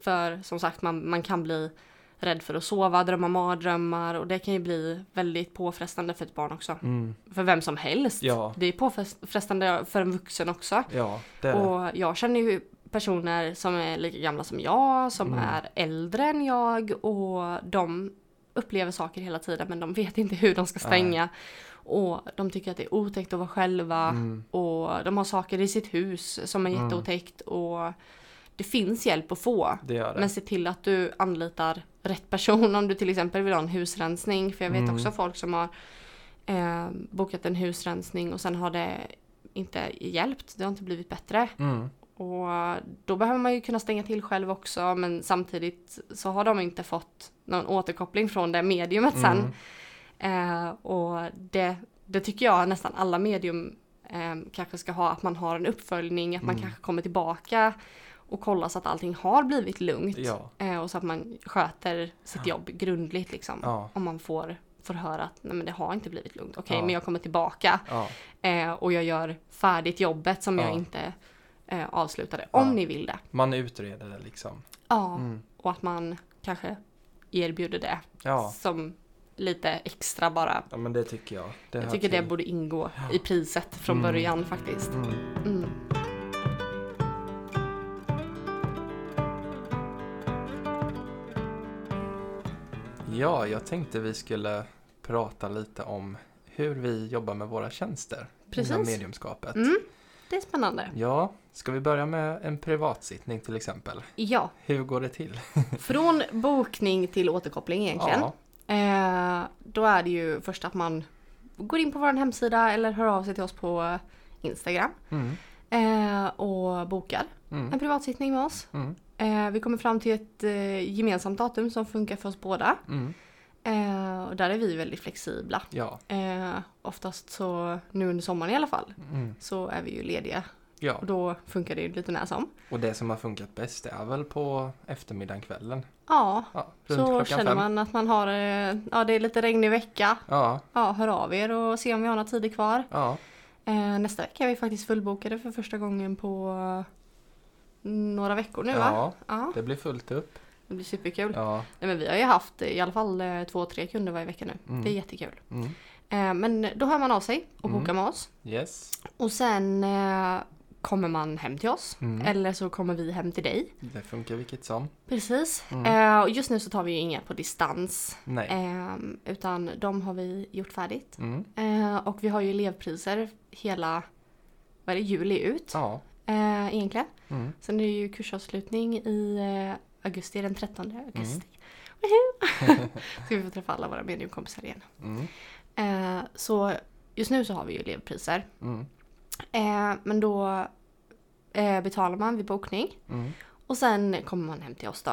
För som sagt, man, man kan bli rädd för att sova, drömma mardrömmar och det kan ju bli väldigt påfrestande för ett barn också. mm, För vem som helst. Ja. Det är påfrestande för en vuxen också. ja, det det. Och jag känner ju personer som är lika gamla som jag, som Mm. är äldre än jag och de upplever saker hela tiden men de vet inte hur de ska stänga. Och de tycker att det är otäckt att vara själva Mm, och de har saker i sitt hus som är Mm. jätteotäckt och det finns hjälp att få. det det. Men se till att du anlitar rätt person om du till exempel vill ha en husrensning. För jag vet Mm. också folk som har eh, bokat en husrensning och sen har det inte hjälpt. Det har inte blivit bättre. Mm, Och då behöver man ju kunna stänga till själv också men samtidigt så har de inte fått någon återkoppling från det mediumet sen. Eh, och det, det tycker jag nästan alla medium eh, kanske ska ha, att man har en uppföljning, att man Mm. kanske kommer tillbaka och kollar så att allting har blivit lugnt. ja, Eh, och så att man sköter sitt jobb grundligt liksom. ja, Om man får, får höra att nej men det har inte blivit lugnt. Okej, Ja. men jag kommer tillbaka eh, och jag gör färdigt jobbet som jag Ja. inte eh, avslutade. Om ni vill det. man utreder det liksom. Ja, Mm, och att man kanske erbjuder det som lite extra bara. ja, men det tycker jag. Det Jag tycker det till. borde ingå i priset från Mm. början faktiskt. Mm. Mm. Ja, jag tänkte vi skulle prata lite om hur vi jobbar med våra tjänster Precis. inom mediumskapet. Mm. Det är spännande. Ja, ska vi börja med en privatsittning till exempel? Ja, Hur går det till? från bokning till återkoppling egentligen. Ja, Eh, då är det ju först att man går in på vår hemsida eller hör av sig till oss på Instagram mm, eh, och bokar mm, en privatsittning med oss. mm, Eh, vi kommer fram till ett gemensamt datum som funkar för oss båda. mm, och där är vi väldigt flexibla. ja, oftast så, nu under sommaren i alla fall, mm, så är vi ju lediga. Ja. Och då funkar det ju lite när som. Och det som har funkat bäst är väl på eftermiddagen, kvällen? Ja, Ja, så känner fem. man att man har, eh, ja det är lite regnig vecka. Ja, Ja, hör av er och se om vi har några tider kvar. ja, Eh, nästa vecka är vi faktiskt fullbokade för första gången på eh, några veckor nu va? ja, Ja, det blir fullt upp. det blir superkul. Ja, Nej, men vi har ju haft i alla fall eh, två, tre kunder varje vecka nu. Mm. Det är jättekul. mm, Eh, men då hör man av sig och Mm. bokar med oss. yes. Och sen eh, kommer man hem till oss. Mm. Eller så kommer vi hem till dig. Det funkar vilket som. Precis. Mm. Eh, och just nu så tar vi ju inga på distans. Nej. Eh, utan de har vi gjort färdigt. Mm. Eh, och vi har ju elevpriser hela, vad är det, juli ut. Ja. Eh, egentligen. Mm. Sen är det ju kursavslutning i eh, augusti, den 13 augusti. Mm. Ska vi få träffa alla våra mediumkompisar igen. Mm. Eh, så just nu så har vi ju elevpriser. Mm. Eh, men då eh, betalar man vid bokning. Mm. Och sen kommer man hem till oss då.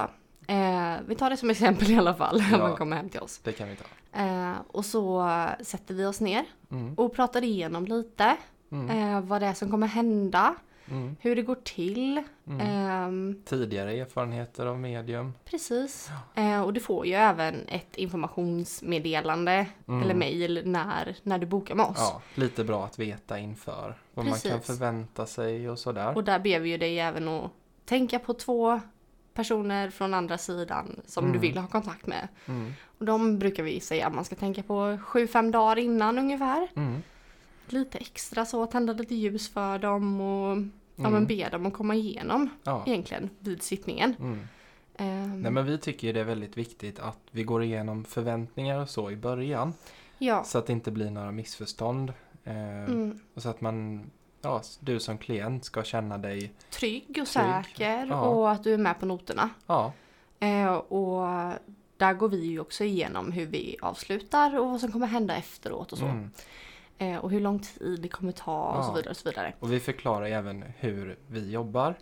Eh, vi tar det som exempel i alla fall. Ja. man kommer hem till oss. Det kan vi ta. Eh, och så sätter vi oss ner Mm. och pratar igenom lite. Mm. Eh, vad det är som kommer hända. Mm. hur det går till. Mm. Ehm, Tidigare erfarenheter av medium. precis. Eh, och du får ju även ett informationsmeddelande Mm. eller mejl när, när du bokar med oss. Ja, lite bra att veta inför vad man kan Precis. förvänta sig och sådär. Och där ber vi ju dig även att tänka på två personer från andra sidan som Mm. du vill ha kontakt med. Mm. Och de brukar vi säga att man ska tänka på 7-5 dagar innan ungefär. Mm. Lite extra så, tända lite ljus för dem och ja, Mm. men be dem att komma igenom Ja. egentligen vid sittningen. Mm. Ehm, Nej men vi tycker det är väldigt viktigt att vi går igenom förväntningar och så i början. ja. Så att det inte blir några missförstånd. Eh, Mm. Och så att man, ja, du som klient ska känna dig, Trygg och säker Ja. och att du är med på noterna. ja, Eh, och där går vi ju också igenom hur vi avslutar och vad som kommer hända efteråt och så. mm. Eh, och hur lång tid det kommer ta och så Ja. vidare. Och så vidare. och vi förklarar även hur vi jobbar.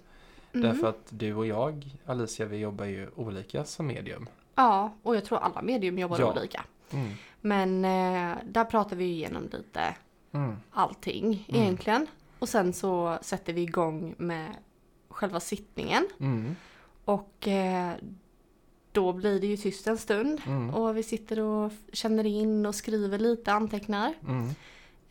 Mm. Därför att du och jag, Alicia, vi jobbar ju olika som medium. Ja, och jag tror alla medium jobbar Ja. olika. Mm. Men eh, där pratar vi ju igenom lite Mm. allting Mm. egentligen. Och sen så sätter vi igång med själva sittningen. Mm. Och eh, då blir det ju tyst en stund. Mm. Och vi sitter och känner in och skriver lite, antecknar.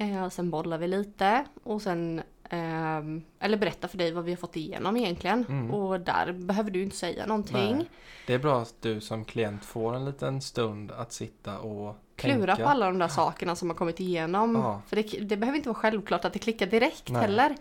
Eh, sen bollar vi lite. Och sen, ehm, eller berättar för dig vad vi har fått igenom egentligen. Mm. Och där behöver du inte säga någonting. Nej. Det är bra att du som klient får en liten stund att sitta och Klura tänka. på alla de där sakerna som har kommit igenom. Ja. För det, det behöver inte vara självklart att det klickar direkt Nej. heller.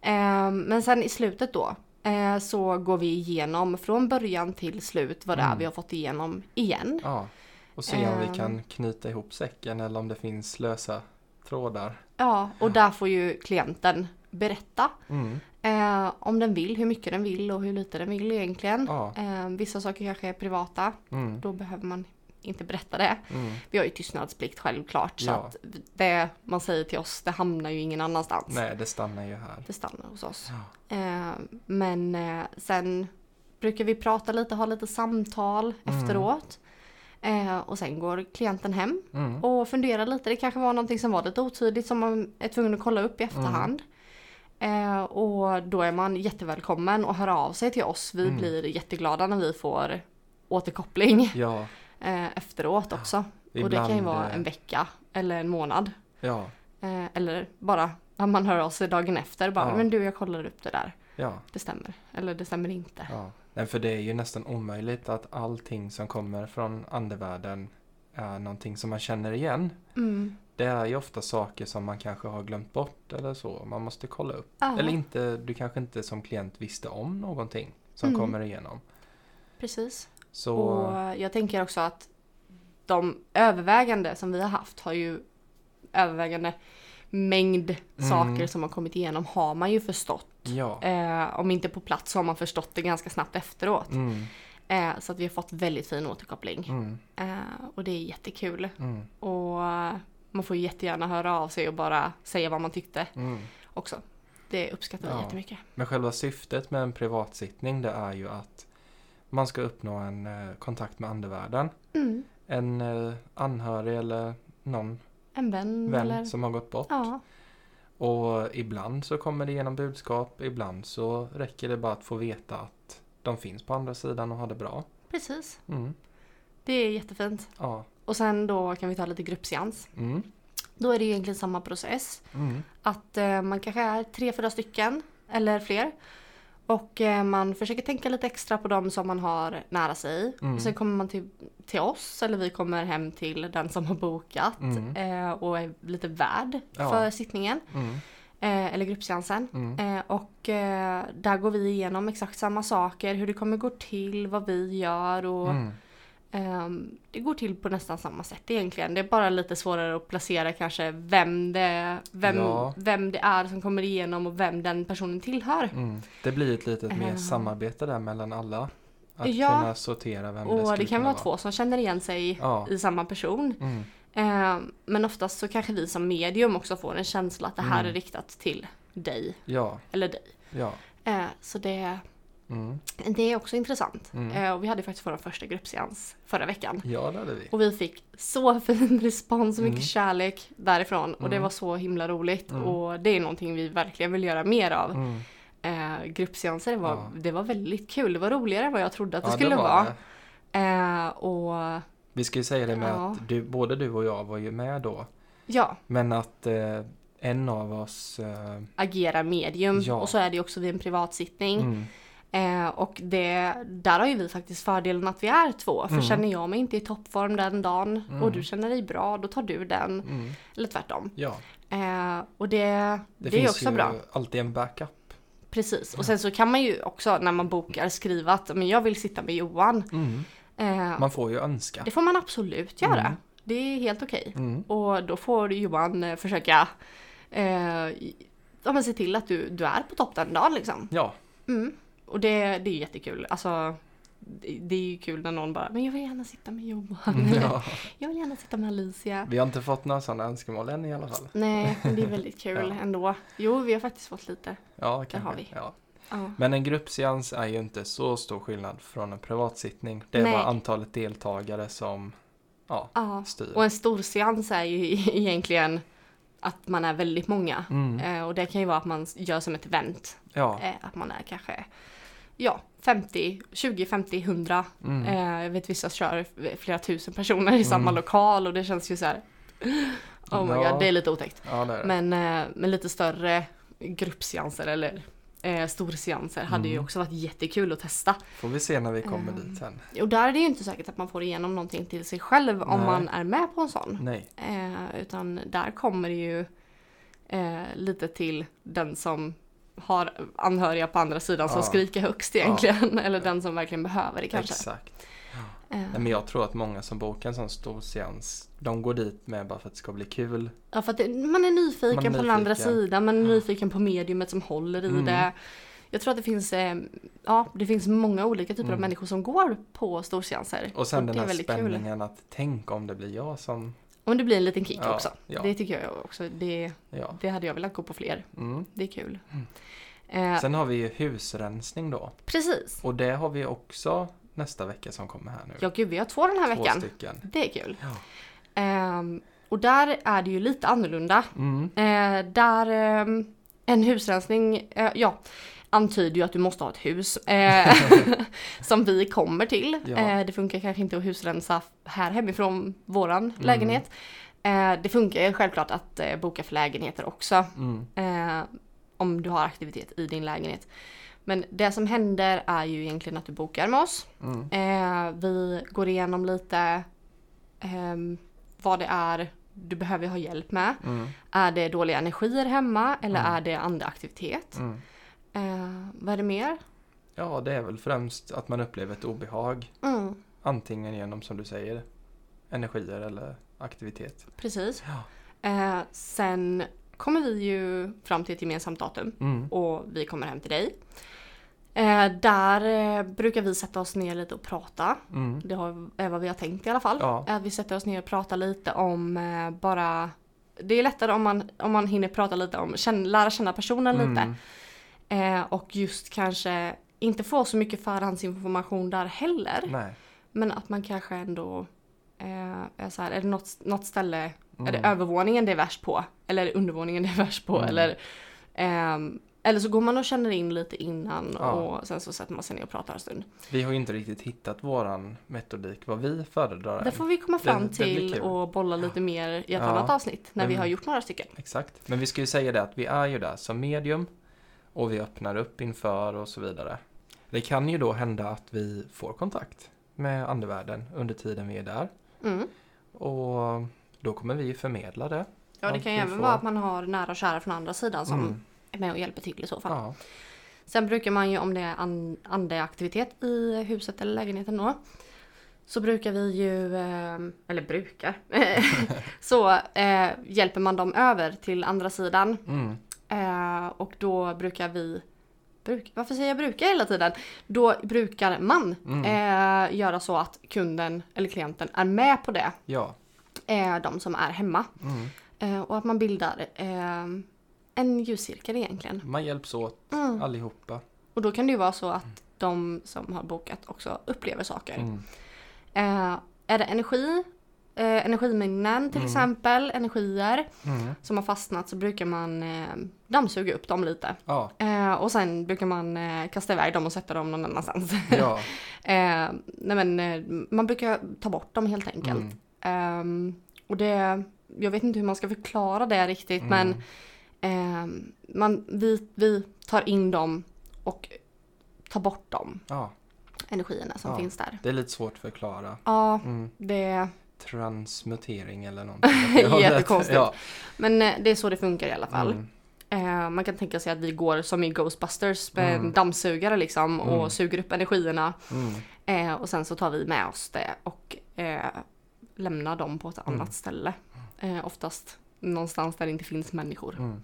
Ehm, men sen i slutet då eh, så går vi igenom från början till slut vad det är Mm. vi har fått igenom igen. Ja. Och se om vi Ehm. kan knyta ihop säcken eller om det finns lösa trådar. Ja, och där får ju klienten berätta Mm. eh, om den vill, hur mycket den vill och hur lite den vill egentligen. Ja. Eh, vissa saker kanske är privata, Mm. då behöver man inte berätta det. Mm. Vi har ju tystnadsplikt självklart så Ja. att det man säger till oss det hamnar ju ingen annanstans. Nej, det stannar ju här. Det stannar hos oss. Ja. Eh, men eh, sen brukar vi prata lite, ha lite samtal Mm. efteråt. Eh, och sen går klienten hem Mm. och funderar lite. Det kanske var någonting som var lite otydligt som man är tvungen att kolla upp i efterhand. Eh, och då är man jättevälkommen att höra av sig till oss. Vi Mm. blir jätteglada när vi får återkoppling Ja, eh, efteråt också. och det kan ju ibland, vara eh, en vecka eller en månad. Ja, Eh, eller bara när man hör av sig dagen efter. Bara, Ja. men du jag kollar upp det där. Det stämmer. Eller det stämmer inte. Nej, för det är ju nästan omöjligt att allting som kommer från andevärlden är någonting som man känner igen. Mm. Det är ju ofta saker som man kanske har glömt bort eller så. Man måste kolla upp. Ja, Eller inte, du kanske inte som klient visste om någonting som Mm. kommer igenom. precis. Så, Och jag tänker också att de övervägande som vi har haft har ju övervägande mängd Mm. saker som har kommit igenom har man ju förstått. Ja. Eh, om inte på plats så har man förstått det ganska snabbt efteråt. Mm, Eh, så att vi har fått väldigt fin återkoppling. mm, Eh, och det är jättekul. mm, Och eh, man får jättegärna höra av sig och bara säga vad man tyckte mm. också. Det uppskattar vi Ja. jättemycket. Men själva syftet med en privatsittning det är ju att man ska uppnå en eh, kontakt med andevärlden. Mm. En eh, anhörig eller någon En vän, vän eller? som har gått bort. Ja, Och ibland så kommer det genom budskap, ibland så räcker det bara att få veta att de finns på andra sidan och har det bra. precis. Mm. Det är jättefint. Ja. Och sen då kan vi ta lite gruppseans. Mm. Då är det egentligen samma process. Mm. Att eh, man kanske är tre, fyra stycken eller fler. Och eh, man försöker tänka lite extra på dem som man har nära sig. Mm. Och sen kommer man till, till oss eller vi kommer hem till den som har bokat. Mm. Eh, och är lite värd Ja. för sittningen. Mm. Eh, eller gruppseansen. Mm. Eh, och eh, där går vi igenom exakt samma saker. Hur det kommer gå till, vad vi gör och Mm. Det går till på nästan samma sätt egentligen. Det är bara lite svårare att placera kanske vem det, vem, Ja. vem det är som kommer igenom och vem den personen tillhör. Mm. Det blir ett litet mer Eh. samarbete där mellan alla. Att Ja. kunna sortera vem det Och skulle det kan vara två som känner igen sig Ja. i samma person. Mm. Ehm, men oftast så kanske vi som medium också får en känsla att det här Mm. är riktat till dig Ja, eller dig. Eh, så det, Mm. det är också intressant. Mm. Eh, och vi hade faktiskt vår första gruppseans förra veckan. Ja, det hade vi. Och vi fick så fin respons, så mycket Mm. kärlek därifrån. Och det Mm. var så himla roligt. Mm. Och det är någonting vi verkligen vill göra mer av. Eh, gruppseanser. Det var, Ja. det var väldigt kul. Det var roligare än vad jag trodde att det Ja, skulle var vara. det. Eh, och Vi ska ju säga det med Ja. att du, både du och jag var ju med då. ja, Men att eh, en av oss... Eh, agera medium. Ja. Och så är det också vid en privatsittning. Mm, Eh, och det, där har ju vi faktiskt fördelen att vi är två. För Mm. känner jag mig inte i toppform den dagen Mm. och du känner dig bra, då tar du den. mm, Eller tvärtom. ja, Eh, och det, det, det, är finns också ju bra. alltid en backup. Precis. Och sen så kan man ju också när man bokar skriva att men jag vill sitta med Johan. Mm. Eh, Man får ju önska. det får man absolut göra. Mm. Det är helt okej. Mm. Och då får Johan eh, försöka eh, se till att du, du är på topp den dagen liksom. Ja, Mm. Och det, det är jättekul. Alltså, det, det är ju kul när någon bara, men jag vill gärna sitta med Johan. mm, ja. Jag vill gärna sitta med Alicia. Vi har inte fått några sådana önskemål än i alla fall. Nej, men det är väldigt kul Ja. ändå. Jo, vi har faktiskt fått lite. Ja, kanske. har vi. Ja. Ja. Men en gruppseans är ju inte så stor skillnad från en privatsittning. Det är Nej. bara antalet deltagare som ja, ja. styr. Och en stor seans är ju egentligen att man är väldigt många. Mm. Eh, och det kan ju vara att man gör som ett event. Ja. Eh, att man är kanske ja, 50, 20, 50, 100. Mm. Eh, jag vet vissa kör flera tusen personer i samma Mm. lokal och det känns ju så här. Oh my Ja. god, det är lite otäckt. Ja, det är det. Men eh, med lite större gruppseanser eller eh, storseanser hade ju Mm. också varit jättekul att testa. Får vi se när vi kommer Ehm. dit sen. Och där är det ju inte säkert att man får igenom någonting till sig själv om Nej. man är med på en sån. Nej. Eh, utan där kommer det ju eh, lite till den som har anhöriga på andra sidan som Ja. skriker högst egentligen. Eller den som verkligen behöver det kanske. Exakt. Eh, Nej, men jag tror att många som bokar en sån stor seans, de går dit med bara för att det ska bli kul. Ja, för att det, man är nyfiken Man är på den andra nyfiken. sidan, man är nyfiken på mediumet som håller i Mm. det. Jag tror att det finns, eh, ja, det finns många olika typer av Mm. människor som går på storseanser. Och sen det den är här väldigt kul. spänningen att tänk om det blir jag som... Och det blir en liten kick Ja, också. ja. Det tycker jag också. Det, Ja. det hade jag velat gå på fler. Mm. Det är kul. Mm. Eh, Sen har vi ju husrensning då. precis. Och det har vi också nästa vecka som kommer här nu. Ja gud, vi har två den här Två veckan. stycken. Det är kul. Ehm, och där är det ju lite annorlunda. Mm. Eh, där ehm, en husrensning, eh, ja, antyder ju att du måste ha ett hus. Eh, som vi kommer till. Ja. Eh, det funkar kanske inte att husrensa här hemifrån våran lägenhet. Eh, det funkar ju självklart att eh, boka för lägenheter också. Mm. Eh, om du har aktivitet i din lägenhet. Men det som händer är ju egentligen att du bokar med oss. Mm. Eh, vi går igenom lite ehm, vad det är du behöver ha hjälp med. Mm. Är det dåliga energier hemma eller Mm. är det andeaktivitet? Mm. Eh, vad är det mer? Ja, det är väl främst att man upplever ett obehag. Mm, Antingen genom, som du säger, energier eller aktivitet. precis. Ja. Eh, sen kommer vi ju fram till ett gemensamt datum Mm. och vi kommer hem till dig. Eh, där eh, brukar vi sätta oss ner lite och prata. Mm. Det har, är vad vi har tänkt i alla fall. Ja. Att vi sätter oss ner och pratar lite om eh, bara det är lättare om man, om man hinner prata lite om, känn, lära känna personen lite. Mm. Eh, och just kanske inte få så mycket förhandsinformation där heller. Nej. Men att man kanske ändå eh, är så här, är det något, något ställe, är det Mm. övervåningen det är värst på? Eller är det undervåningen det är värst på? Mm. Eller, ehm, eller så går man och känner in lite innan Ja. och sen så sätter man sig ner och pratar en stund. Vi har ju inte riktigt hittat våran metodik, vad vi föredrar. Det får vi komma fram Det- det till kul. och bolla lite mer i ett Ja. annat avsnitt när vi Men- har gjort några stycken. Exakt. Men vi ska ju säga det att vi är ju där som medium och vi öppnar upp inför och så vidare. Det kan ju då hända att vi får kontakt med andevärlden under tiden vi är där. Mm. Och då kommer vi ju förmedla det. Ja, det kan ju även vara att man har nära och kära från andra sidan som Mm. är med och hjälper till i så fall. Ja. Sen brukar man ju om det är an- andeaktivitet i huset eller lägenheten då. Så brukar vi ju, eh, eller brukar, så eh, hjälper man dem över till andra sidan. Mm. Eh, och då brukar vi, bruk, varför säger jag brukar hela tiden? Då brukar man Mm. eh, göra så att kunden eller klienten är med på det. Ja. Eh, de som är hemma. Mm. Eh, och att man bildar eh, en ljuscirkel egentligen. Man hjälps åt Mm. allihopa. Och då kan det ju vara så att de som har bokat också upplever saker. Mm. Eh, är det energi eh, energiminnen till Mm. exempel, energier Mm. som har fastnat så brukar man eh, dammsuga upp dem lite. Ja, Eh, och sen brukar man eh, kasta iväg dem och sätta dem någon annanstans. ja. eh, nej men eh, man brukar ta bort dem helt enkelt. Mm. Ehm, och det, jag vet inte hur man ska förklara det riktigt men Mm. ehm, man, vi, vi tar in dem och tar bort de Ja, energierna som finns där. det är lite svårt att förklara. Ja, Mm. det, Transmutering eller någonting. Jättekonstigt. Ja. men eh, det är så det funkar i alla fall. Mm. Eh, man kan tänka sig att vi går som i Ghostbusters med Mm. en dammsugare liksom och Mm. suger upp energierna. Mm. Eh, och sen så tar vi med oss det och eh, lämnar dem på ett Mm. annat ställe. Eh, oftast någonstans där det inte finns människor. Mm.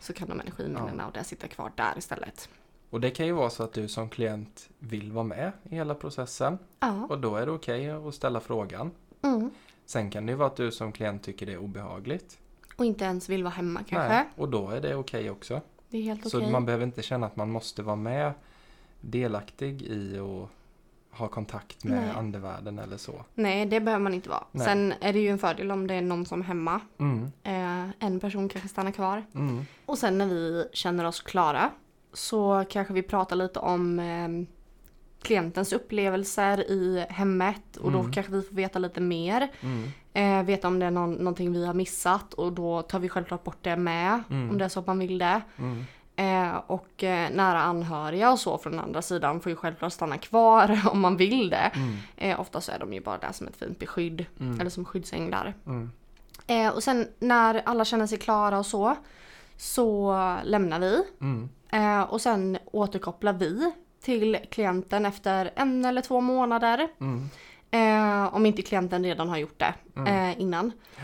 Så kan de energiminnena och det sitta kvar där istället. Och det kan ju vara så att du som klient vill vara med i hela processen Ja. och då är det okej att ställa frågan. Mm. Sen kan det ju vara att du som klient tycker det är obehagligt. Och inte ens vill vara hemma kanske. Nej, och då är det okej också. Det är helt Så okej. man behöver inte känna att man måste vara med delaktig i och ha kontakt med Nej. andevärlden eller så. Nej, det behöver man inte vara. Nej. Sen är det ju en fördel om det är någon som är hemma. Mm. Eh, en person kanske stannar kvar. Mm. Och sen när vi känner oss klara så kanske vi pratar lite om eh, klientens upplevelser i hemmet och då Mm. kanske vi får veta lite mer. Mm. Eh, veta om det är någon, någonting vi har missat och då tar vi självklart bort det med Mm. om det är så att man vill det. Mm. Eh, och eh, nära anhöriga och så från andra sidan får ju självklart stanna kvar om man vill det. Mm. Eh, ofta så är de ju bara där som ett fint beskydd Mm. eller som skyddsänglar. Mm. Eh, och sen när alla känner sig klara och så så lämnar vi Mm. eh, och sen återkopplar vi till klienten efter en eller två månader. Mm. Eh, om inte klienten redan har gjort det Mm. eh, innan. Ja.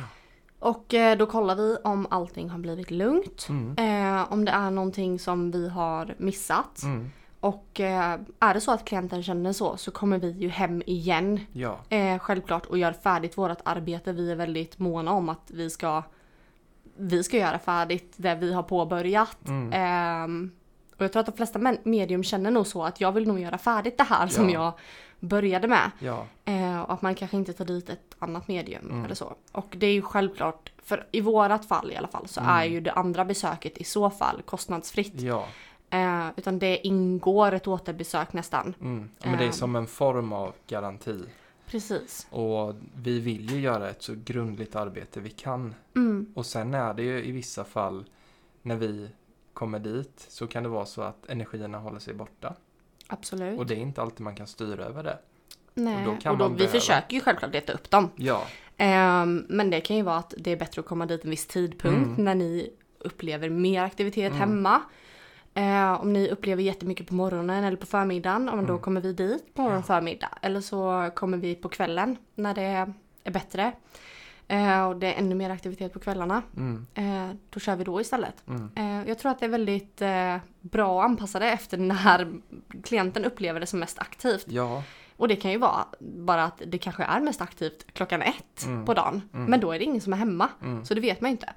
Och eh, då kollar vi om allting har blivit lugnt. Mm. Eh, om det är någonting som vi har missat. Mm. Och eh, är det så att klienten känner så så kommer vi ju hem igen. Ja. Eh, självklart och gör färdigt vårt arbete. Vi är väldigt måna om att vi ska vi ska göra färdigt det vi har påbörjat. Mm. Och jag tror att de flesta medium känner nog så att jag vill nog göra färdigt det här som Ja. jag började med. Ja. Eh, och att man kanske inte tar dit ett annat medium Mm. eller så. Och det är ju självklart, för i vårat fall i alla fall så Mm. är ju det andra besöket i så fall kostnadsfritt. Ja. Eh, utan det ingår ett återbesök nästan. Mm. men det är Ehm. som en form av garanti. Precis. Och vi vill ju göra ett så grundligt arbete vi kan. Mm. Och sen är det ju i vissa fall när vi kommer dit så kan det vara så att energierna håller sig borta. Absolut. Och det är inte alltid man kan styra över det. Nej. och då kan och då, vi behöva- försöker ju självklart leta upp dem. Ja. Ehm, men det kan ju vara att det är bättre att komma dit en viss tidpunkt Mm. när ni upplever mer aktivitet Mm. hemma. Eh, om ni upplever jättemycket på morgonen eller på förmiddagen, ja, men då Mm. kommer vi dit på morgon och förmiddag. Eller så kommer vi på kvällen när det är bättre. Eh, och det är ännu mer aktivitet på kvällarna. Mm. Eh, då kör vi då istället. Mm. Eh, jag tror att det är väldigt eh, bra att anpassa det efter när klienten upplever det som mest aktivt. Ja. Och det kan ju vara bara att det kanske är mest aktivt klockan ett Mm. på dagen. Mm. Men då är det ingen som är hemma. Mm. Så det vet man inte.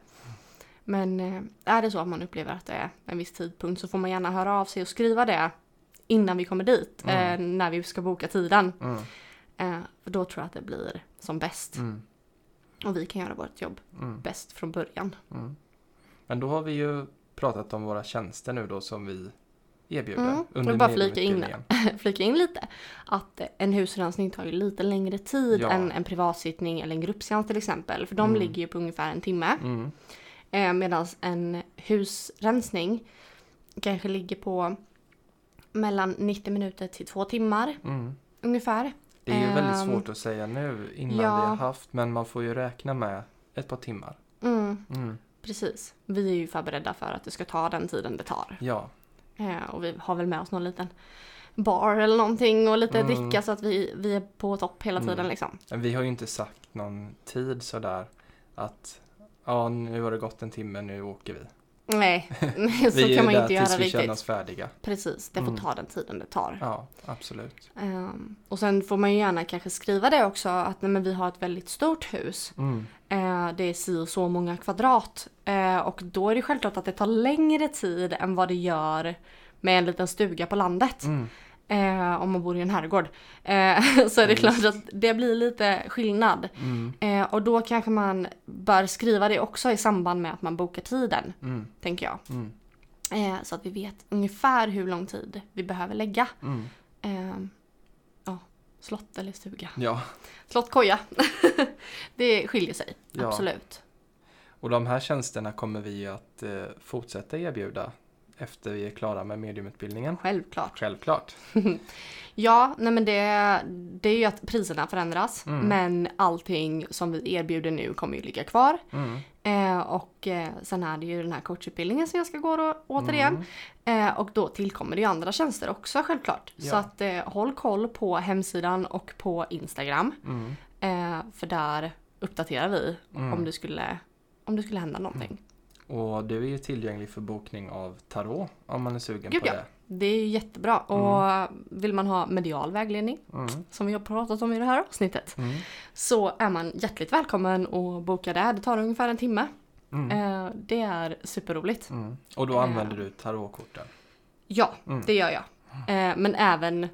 Men eh, är det så att man upplever att det är en viss tidpunkt så får man gärna höra av sig och skriva det innan vi kommer dit. Mm. Eh, när vi ska boka tiden. Då tror jag att det blir som bäst. Och vi kan göra vårt jobb Mm. bäst från början. Mm. Men då har vi ju pratat om våra tjänster nu då som vi erbjuder Mm. under vill bara flika in. Flika in lite. Att en husrensning tar ju lite längre tid Ja. än en privatsittning eller en gruppseans till exempel. För de Mm. ligger ju på ungefär en timme. Mm. Eh, Medan en husrensning kanske ligger på mellan 90 minuter till två timmar Mm. ungefär. Det är ju väldigt Ehm, svårt att säga nu innan ja. vi har haft men man får ju räkna med ett par timmar. Mm, Mm. precis. Vi är ju förberedda för att det ska ta den tiden det tar. Ja. Eh, och vi har väl med oss någon liten bar eller någonting och lite Mm. dricka så att vi, vi är på topp hela tiden Mm. liksom. Men vi har ju inte sagt någon tid sådär att ja nu har det gått en timme, nu åker vi. Nej, så vi är kan man där inte göra tills vi riktigt. känner oss färdiga. Precis, det får Mm. ta den tiden det tar. Ja, absolut. Ehm, och sen får man ju gärna kanske skriva det också att nej, men vi har ett väldigt stort hus. Mm. Eh, det är si och så många kvadrat. Eh, och då är det självklart att det tar längre tid än vad det gör med en liten stuga på landet. Mm. Eh, om man bor i en herrgård. Eh, så är det klart att det blir lite skillnad. Mm. Eh, och då kanske man bör skriva det också i samband med att man bokar tiden, Mm. tänker jag. Mm. Eh, så att vi vet ungefär hur lång tid vi behöver lägga. Mm. Eh, ja, slott eller stuga. Ja. Slott, koja. det skiljer sig, Ja. absolut. Och de här tjänsterna kommer vi att eh, fortsätta erbjuda efter vi är klara med mediumutbildningen. Självklart. Självklart. Ja, nej men det, det är ju att priserna förändras. Mm. Men allting som vi erbjuder nu kommer ju ligga kvar. Mm. Eh, och eh, sen är det ju den här coachutbildningen som jag ska gå då, återigen. Mm. Eh, och då tillkommer det ju andra tjänster också självklart. Ja. Så att eh, håll koll på hemsidan och på Instagram. Mm. Eh, för där uppdaterar vi Mm. om, det skulle, om det skulle hända någonting. Och du är ju tillgänglig för bokning av tarot om man är sugen Gud, på ja. det. Det är ju jättebra. Och vill man ha medial vägledning, Mm. som vi har pratat om i det här avsnittet, Mm. så är man hjärtligt välkommen att boka det. Det tar ungefär en timme. Mm. Eh, det är superroligt. Mm. Och då Eh. använder du tarotkorten. Ja, Mm. det gör jag. Eh, men även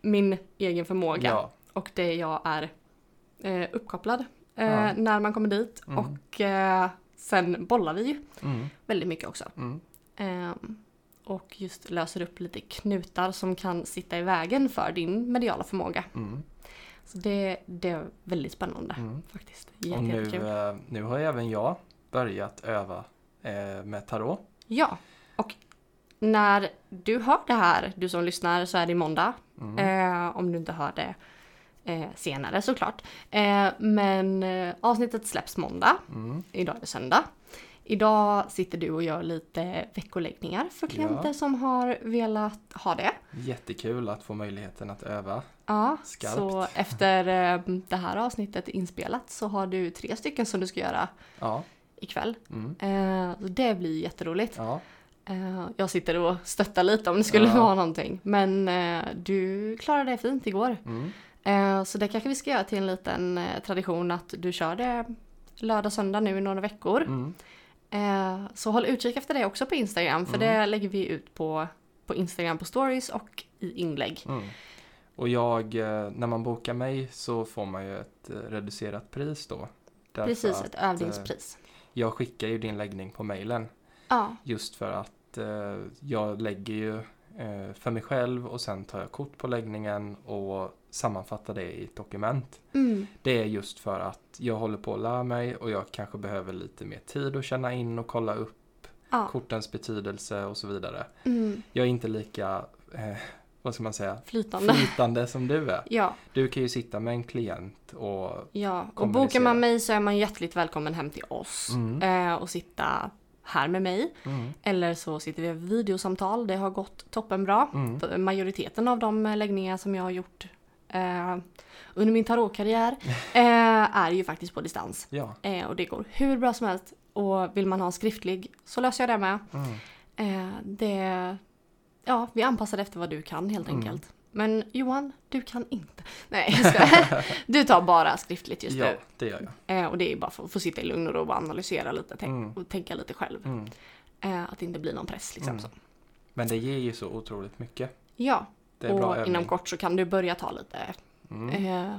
min egen förmåga Ja. och det jag är eh, uppkopplad eh, Ja. när man kommer dit. Mm. Och eh, sen bollar vi ju Mm. väldigt mycket också. Mm. Ehm, och just löser upp lite knutar som kan sitta i vägen för din mediala förmåga. Mm. Så det, det är väldigt spännande Mm. faktiskt. Och Jätte, nu, jättekul. eh, nu har även jag börjat öva eh, med tarot. Ja, och när du hör det här, du som lyssnar, så är det måndag. Eh, om du inte hör det eh, senare såklart. Eh, men eh, avsnittet släpps måndag. Mm. Idag är det söndag. Idag sitter du och gör lite veckoläggningar för klienter Ja. som har velat ha det. Jättekul att få möjligheten att öva. Ja, Skarpt. så efter eh, det här avsnittet inspelat så har du tre stycken som du ska göra Ja. ikväll. Mm. Eh, det blir jätteroligt. Ja. Eh, jag sitter och stöttar lite om det skulle Ja. vara någonting. Men du klarade det fint igår. Mm. Eh, så det kanske vi ska göra till en liten eh, tradition att du kör det lördag, söndag nu i några veckor. Mm. Eh, så håll utkik efter det också på Instagram för Mm. det lägger vi ut på, på Instagram på stories och i inlägg. Mm. Och jag, när man bokar mig så får man ju ett reducerat pris då. Precis, ett övningspris. Jag skickar ju din läggning på mailen Ja, just för att jag lägger ju för mig själv och sen tar jag kort på läggningen och sammanfattar det i ett dokument. mm, Det är just för att jag håller på att lära mig och jag kanske behöver lite mer tid att känna in och kolla upp ja, kortens betydelse och så vidare. mm, Jag är inte lika, eh, vad ska man säga, flytande. flytande som du är. Ja, Du kan ju sitta med en klient och ja. Och bokar man mig så är man hjärtligt välkommen hem till oss Mm. eh, och sitta här med mig. mm, Eller så sitter vi över videosamtal. Det har gått toppenbra. mm, Majoriteten av de läggningar som jag har gjort eh, under min tarotkarriär eh, är ju faktiskt på distans. ja, Eh, och det går hur bra som helst. Och vill man ha en skriftlig så löser jag det med. mm, Eh, det, ja, vi anpassar efter vad du kan helt Mm. enkelt. Men Johan, du kan inte. Nej, jag skojar. Du tar bara skriftligt just ja, nu. det gör jag. Eh, och det är bara för att få sitta i lugn och ro och analysera lite tänk, Mm. och tänka lite själv. Mm. Eh, att det inte blir någon press liksom. Mm. Så. Men det ger ju så otroligt mycket. Ja, och inom kort så kan du börja ta lite Mm, eh,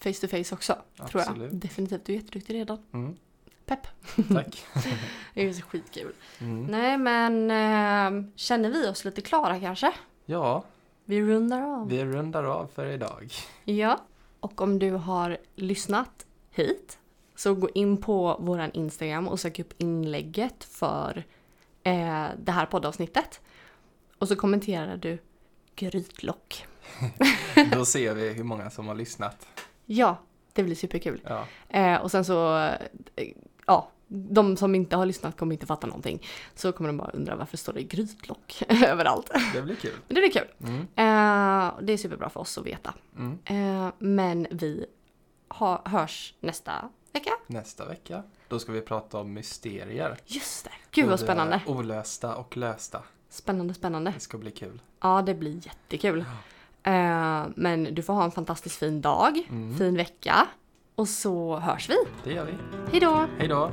face to face också. Tror jag. absolut. Definitivt, du är jätteduktig redan. Mm, Pepp. tack. Det är så skitkul. Mm. Nej men eh, känner vi oss lite klara kanske? Ja, Vi rundar av. vi rundar av för idag. Ja. Och om du har lyssnat hit så gå in på våran Instagram och sök upp inlägget för eh, det här poddavsnittet. Och så kommenterar du grytlock. Då ser vi hur många som har lyssnat. Ja, det blir superkul. Ja, Eh, och sen så, eh, ja, de som inte har lyssnat kommer inte fatta någonting. Så kommer de bara undra varför står det grytlock överallt. det blir kul. Men det blir kul. Mm, Eh, det är superbra för oss att veta. mm. Eh, men vi ha, hörs nästa vecka. Nästa vecka, då ska vi prata om mysterier. Just det. Gud vad Både spännande. Olösta och lösta. Spännande, spännande. Det ska bli kul. Ja, det blir jättekul. Eh, men du får ha en fantastiskt fin dag, Mm. fin vecka. Och så hörs vi. Det gör vi. Hej då! Hej då!